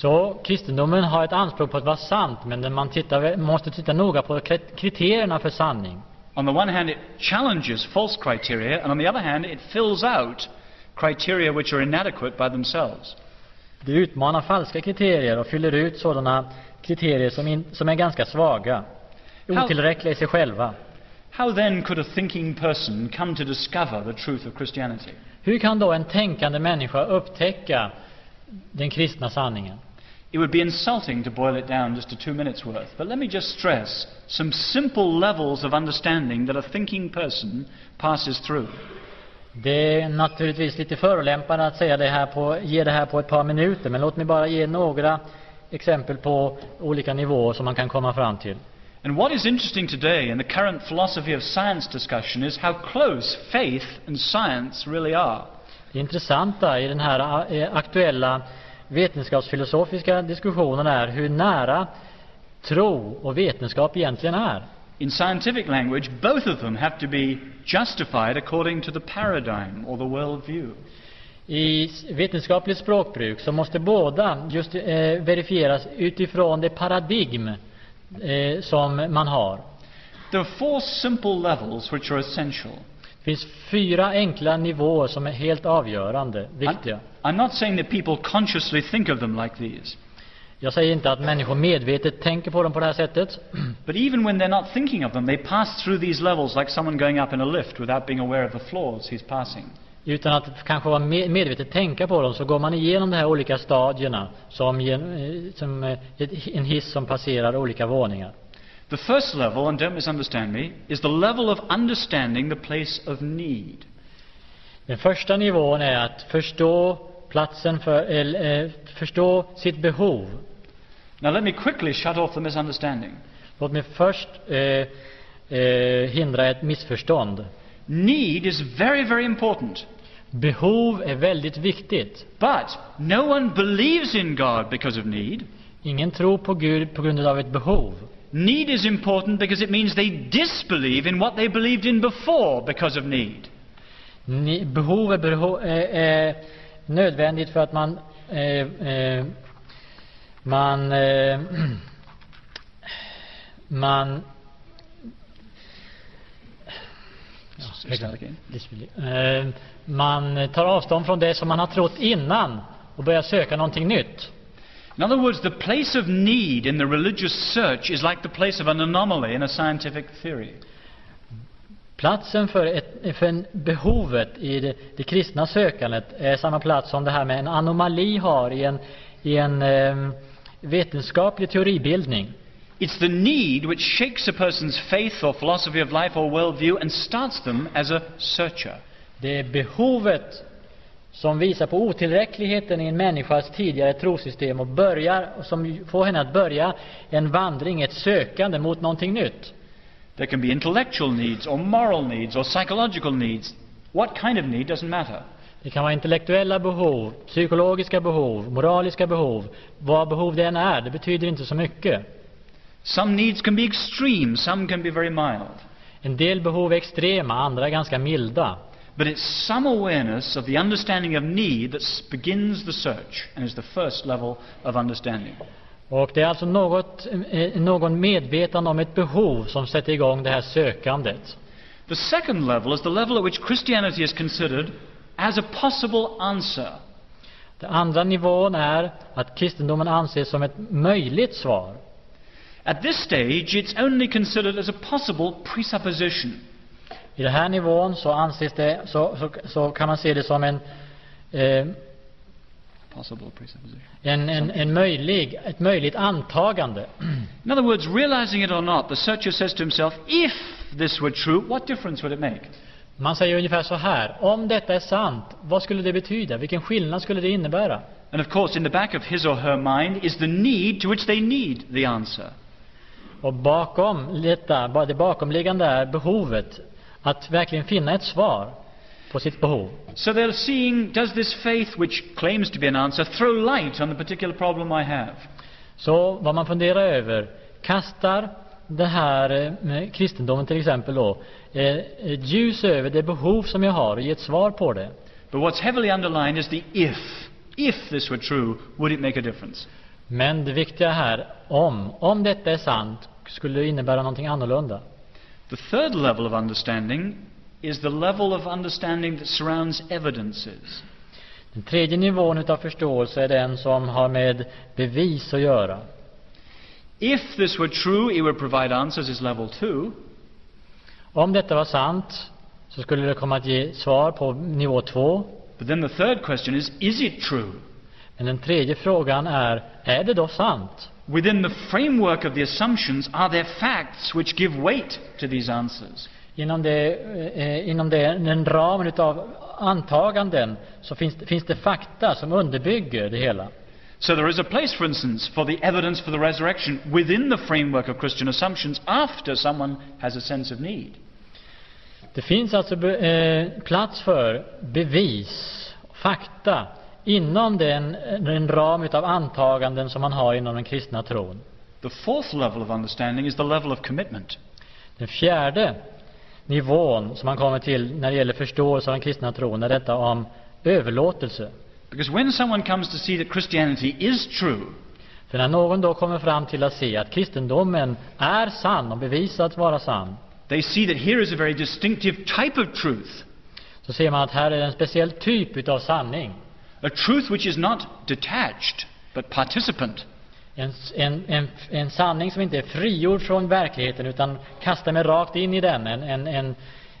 Så kristendomen har ett anspråk på att vara sant, men man tittar, måste titta noga på kri- kriterierna för sanning. On the one hand, it challenges false criteria, and on the other hand, it fills out criteria which are inadequate by themselves. Det utmanar falska kriterier och fyller ut sådana kriterier som, in, som är ganska svaga, otillräckliga i sig själva. How then could a thinking person come to discover the truth of Christianity? Hur kan då en tänkande människa upptäcka den kristna sanningen? It would be insulting to boil it down just to two minutes worth, but let me just stress some simple levels of understanding that a thinking person passes through. Det är naturligtvis lite förolämpande att säga det här på, ge det här på ett par minuter, men låt mig bara ge några exempel på olika nivåer som man kan komma fram till. And what is interesting today in the current philosophy of science discussion is how close faith and science really are. Det intressanta i den här eh, aktuella vetenskapsfilosofiska diskussionen är hur nära tro och vetenskap egentligen är. In scientific language, both of them have to be justified according to the paradigm or the worldview. I vetenskapligt språkbruk så måste båda just eh, verifieras utifrån det paradigm eh, som man har. There are four simple levels which are essential. Finns fyra enkla nivåer som är helt avgörande, viktiga. I'm, not saying that people consciously think of them like these, Jag säger inte att människor medvetet tänker på dem på det här sättet. but even when they're not thinking of them, they pass through these levels like someone going up in a lift without being aware of the floors he's passing. Utan att kanske vara me- medvetet tänka på dem så går man igenom de här olika stadierna som, eh, som eh, en hiss som passerar olika våningar. The first level, and don't misunderstand me, is the level of understanding the place of need. Den första nivån är att förstå platsen för, eller, eh, förstå sitt behov. Now, let me quickly shut off the misunderstanding. Låt mig först eh, eh, hindra ett missförstånd. Need is very, very important. Behov är väldigt viktigt. But no one believes in God because of need. Ingen tror på Gud på grund av ett behov. Need is important because it means they disbelieve in what they believed in before because of need. Ni, behov är, beho, är, är nödvändigt för att man eh, eh, man eh, man. Eh, man tar avstånd från det som man har trott innan och börjar söka någonting nytt. In other words, the place of need in the religious search is like the place of an anomaly in a scientific theory. Platsen för, ett, för behovet i det, det kristna sökandet är samma plats som det här med en anomali har i en, i en eh, vetenskaplig teoribildning. It's the need which shakes a person's faith or philosophy of life or worldview and starts them as a searcher. Det är behovet som visar på otillräckligheten i en människas tidigare trosystem och börjar, som får henne att börja en vandring, ett sökande mot någonting nytt. There can be intellectual needs or moral needs or psychological needs. What kind of need doesn't matter. Det kan vara intellektuella behov, psykologiska behov, moraliska behov. Vad behov det än är, det betyder inte så mycket. Some needs can be extreme, some can be very mild. En del behov är extrema, andra är ganska milda. But it's some awareness of the understanding of need that begins the search and is the first level of understanding. Och det är alltså något, eh, någon medvetande om ett behov som sätter igång det här sökandet. The second level is the level at which Christianity is considered as a possible answer. Den andra nivån är att kristendomen anses som ett möjligt svar. At this stage, it's only considered as a possible presupposition. I den här nivån så anses det, så, så, så kan man se det som en, eh, en, en, en möjlig, ett möjligt antagande. In other words, realizing it or not, the searcher says to himself, if this were true, what difference would it make? Man säger ungefär så här, om detta är sant, vad skulle det betyda? Vilken skillnad skulle det innebära? And of course, in the back of his or her mind is the need to which they need the answer. Och bakom detta, det bakomliggande är behovet att verkligen finna ett svar. på sitt behov. So they're seeing, does this faith, which claims to be an answer, throw light on the particular problem I have? Så vad man funderar över, kastar det här eh, kristendomen till exempel då, eh, ljus över det behov som jag har och ger ett svar på det. But what's heavily underlined is the if. If this were true, would it make a difference? Men det viktiga här, om, om detta är sant, skulle det innebära någonting annorlunda. The third level of understanding is the level of understanding that surrounds evidences. Den tredje nivån utav förståelse är den som har med bevis att göra. If this were true, it would provide answers is level two. Om detta var sant, så skulle det komma att ge svar på nivå två. But then the third question is, is it true? Men den tredje frågan är, är det då sant? Within the framework of the assumptions, are there facts which give weight to these answers? Inom, det, eh, inom det, den ramen utav antaganden så finns, finns det fakta som underbygger det hela. So there is a place, for instance, for the evidence for the resurrection within the framework of Christian assumptions after someone has a sense of need. Det finns alltså be, eh, plats för bevis, fakta, inom den, den ram utav antaganden som man har inom den kristna tron. The fourth level of understanding is the level of commitment. Den fjärde nivån som man kommer till när det gäller förståelse av den kristna tron är detta om överlåtelse. Because when someone comes to see that Christianity is true, För när någon då kommer fram till att se att kristendomen är sann och bevisat vara sann, they see that here is a very distinctive type of truth. så ser man att här är en speciell typ utav sanning. A truth which is not detached, but participant. En, en, en, en sanning som inte är frigjord från verkligheten utan kastar mig rakt in i den, en, en, en,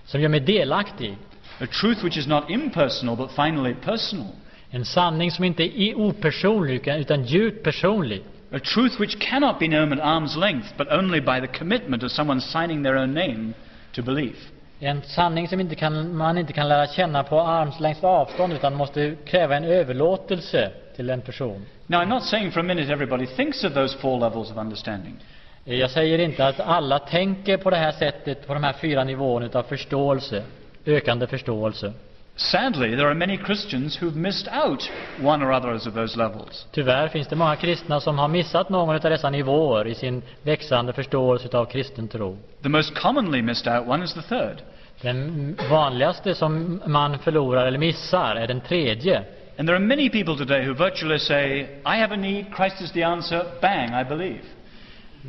som gör mig delaktig. A truth which is not impersonal, but finally personal. En sanning som inte är opersonlig utan- djupt personlig. A truth which cannot be known at arm's length, but only by the commitment of someone signing their own name to belief. En sanning som inte kan, man inte kan lära känna på armslängds avstånd utan måste kräva en överlåtelse till en person. Now, I'm not saying for a minute everybody thinks of those four levels of understanding. Jag säger inte att alla tänker på det här sättet, på de här fyra nivåerna utav förståelse, ökande förståelse. Sadly, there are many Christians who've missed out one or others of those levels. Tyvärr finns det många kristna som har missat någon av dessa nivåer i sin växande förståelse utav kristen tro. The most commonly missed out one is the third. Den vanligaste som man förlorar eller missar är den tredje. And there are many people today who virtually say, I have a need, Christ is the answer, bang, I believe.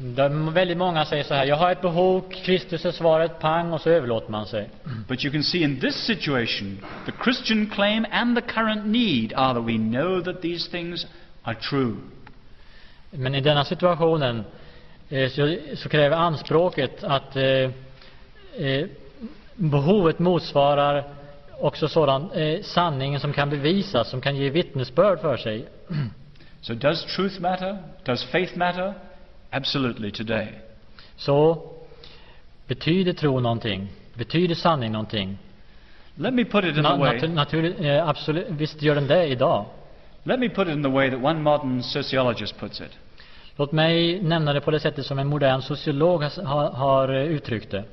De, väldigt många säger så här, jag har ett behov, Kristus är svaret, pang, och så överlåter man sig. But you can see in this situation, the Christian claim and the current need are that we know that these things are true. Men i denna situationen eh, så, så kräver anspråket att eh, eh, behovet motsvarar också sådan eh, sanningen som kan bevisas, som kan ge vittnesbörd för sig. So does truth matter? Does faith matter? Absolutely today. Så betyder tro någonting? Betyder sanning någonting? Let me put it in Na, the way. natur, eh, absolut, visst gör den det idag. Let me put it in the way that one modern sociologist puts it. Låt mig nämna det på det sättet som en modern sociolog har, har, har eh, uttryckt det.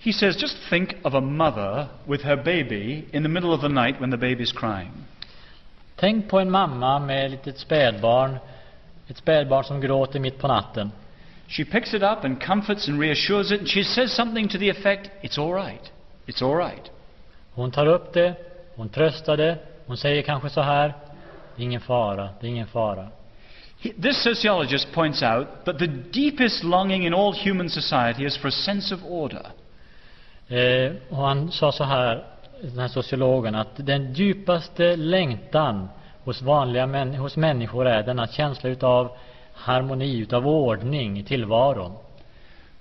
He says, just think of a mother with her baby in the middle of the night when the baby's crying. Tänk på en mamma med ett litet spädbarn, ett spädbarn som gråter mitt på natten. She picks it up and comforts and reassures it, and she says something to the effect, It's all right. It's all right. Hon tar upp det, hon tröstar det, hon säger kanske så här, det är ingen fara, det är ingen fara. This sociologist points out that the deepest longing in all human society is for a sense of order. Eh, och han sa så här, den här sociologen, att den djupaste längtan hos vanliga män, hos människor är denna känsla utav harmoni, utav ordning i tillvaron.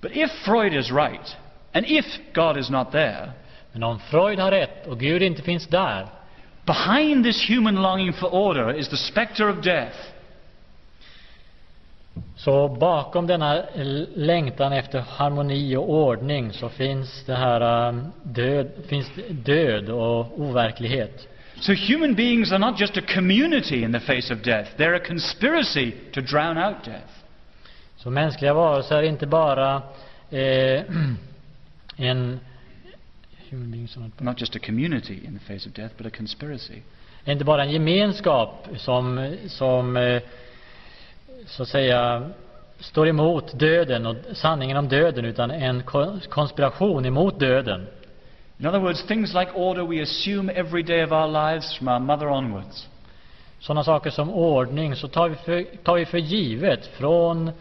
But if Freud is right, and if God is not there, Men om Freud har rätt och Gud inte finns där, behind this human longing for order is the spectre of death. så bakom denna längtan efter harmoni och ordning så finns det här um, död, finns död och overklighet. So human beings are not just a community in the face of death, they're a conspiracy to drown out death. Så mänskliga varelser är inte bara eh, en human beings not just a community in the face of death, but a conspiracy. Inte bara en gemenskap som, som eh, så att säga står emot döden och sanningen om döden utan en ko- konspiration emot döden. In other words, things like order we assume every day of our lives from our mother onwards. Sådana saker som ordning så tar vi för, tar vi för givet från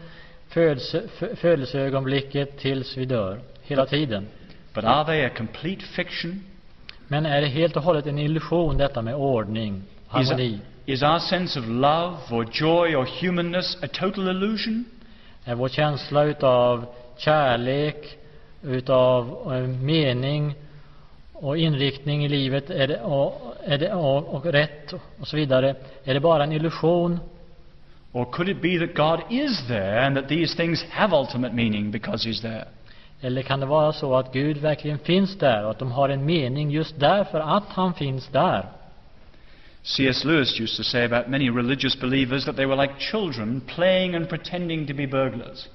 födelse, fö- födelseögonblicket tills vi dör, hela tiden. But are they a complete fiction? Men är det helt och hållet en illusion detta med ordning, harmoni? is our sense of love or joy or humanness a total illusion? Är vår känsla utav kärlek, utav eh, mening och inriktning i livet är det, och, är det, och, och rätt och så vidare, är det bara en illusion? Or could it be that God is there and that these things have ultimate meaning because He's there? Eller kan det vara så att Gud verkligen finns där och att de har en mening just därför att han finns där? C.S. Lewis used to say about many religious believers that they were like children playing and pretending to be burglars.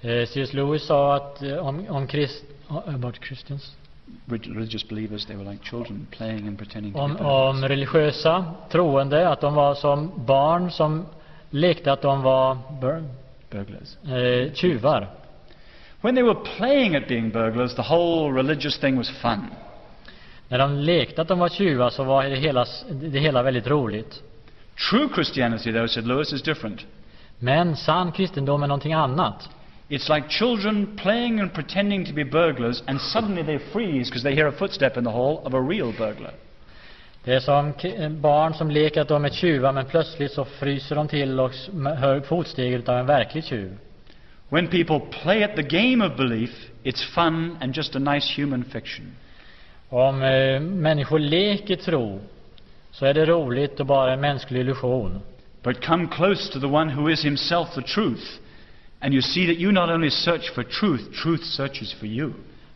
Eh, C.S. Lewis sa att eh, om, om krist, about Christians, Re- Religious believers, they were like children playing and pretending to be om, burglars. om religiösa troende, att de var som barn som lekte att de var bur, Burglars. eh, tjuvar. When they were playing at being burglars, the whole religious thing was fun. När de lekte att de var tjuvar så var det hela, det hela väldigt roligt. True Christianity, though, said Lewis, is different. Men sann kristendom är någonting annat. It's like children playing and pretending to be burglars, and suddenly they freeze because they hear a footstep in the hall of a real burglar. Det är som barn som leker att de är tjuvar men plötsligt så fryser de till och hör fotsteget av en verklig tjuv. When people play at the game of belief, it's fun and just a nice human fiction. Om eh, människor leker tro så är det roligt och bara en mänsklig illusion. But come close to the one who is himself the truth, and you see that you not only search for truth, truth searches for you.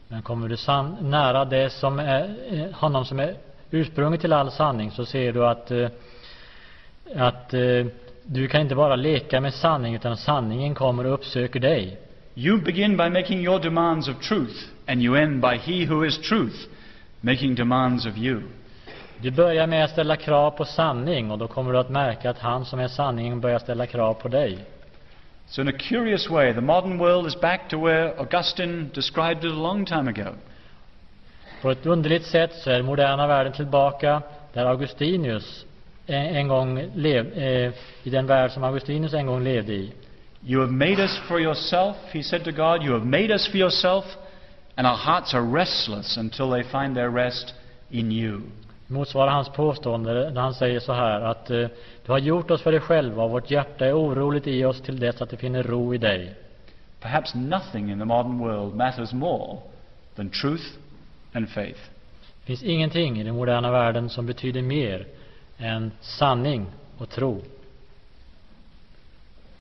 Men kommer du san- nära det som är, eh, honom som är ursprunget till all sanning så ser du att, eh, att eh, du kan inte bara leka med sanning utan sanningen kommer och uppsöker dig. You begin by making your demands of truth, and you end by he who is truth making demands of you. Du börjar med att ställa krav på sanning och då kommer du att märka att han som är sanningen börjar ställa krav på dig. So, in a curious way, the modern world is back to where Augustine described it a long time ago. På ett underligt sätt så är moderna världen tillbaka där Augustinus en, en gång lev, eh, i den värld som Augustinus en gång levde i. You have made us for yourself, he said to God. You have made us for yourself, and our hearts are restless until they find their rest in you. Motsvarar hans påstående när han säger så här att eh, du har gjort oss för dig själva och vårt hjärta är oroligt i oss till dess att det finner ro i dig. Perhaps nothing in the modern world matters more than truth and faith. Det finns ingenting i den moderna världen som betyder mer än sanning och tro.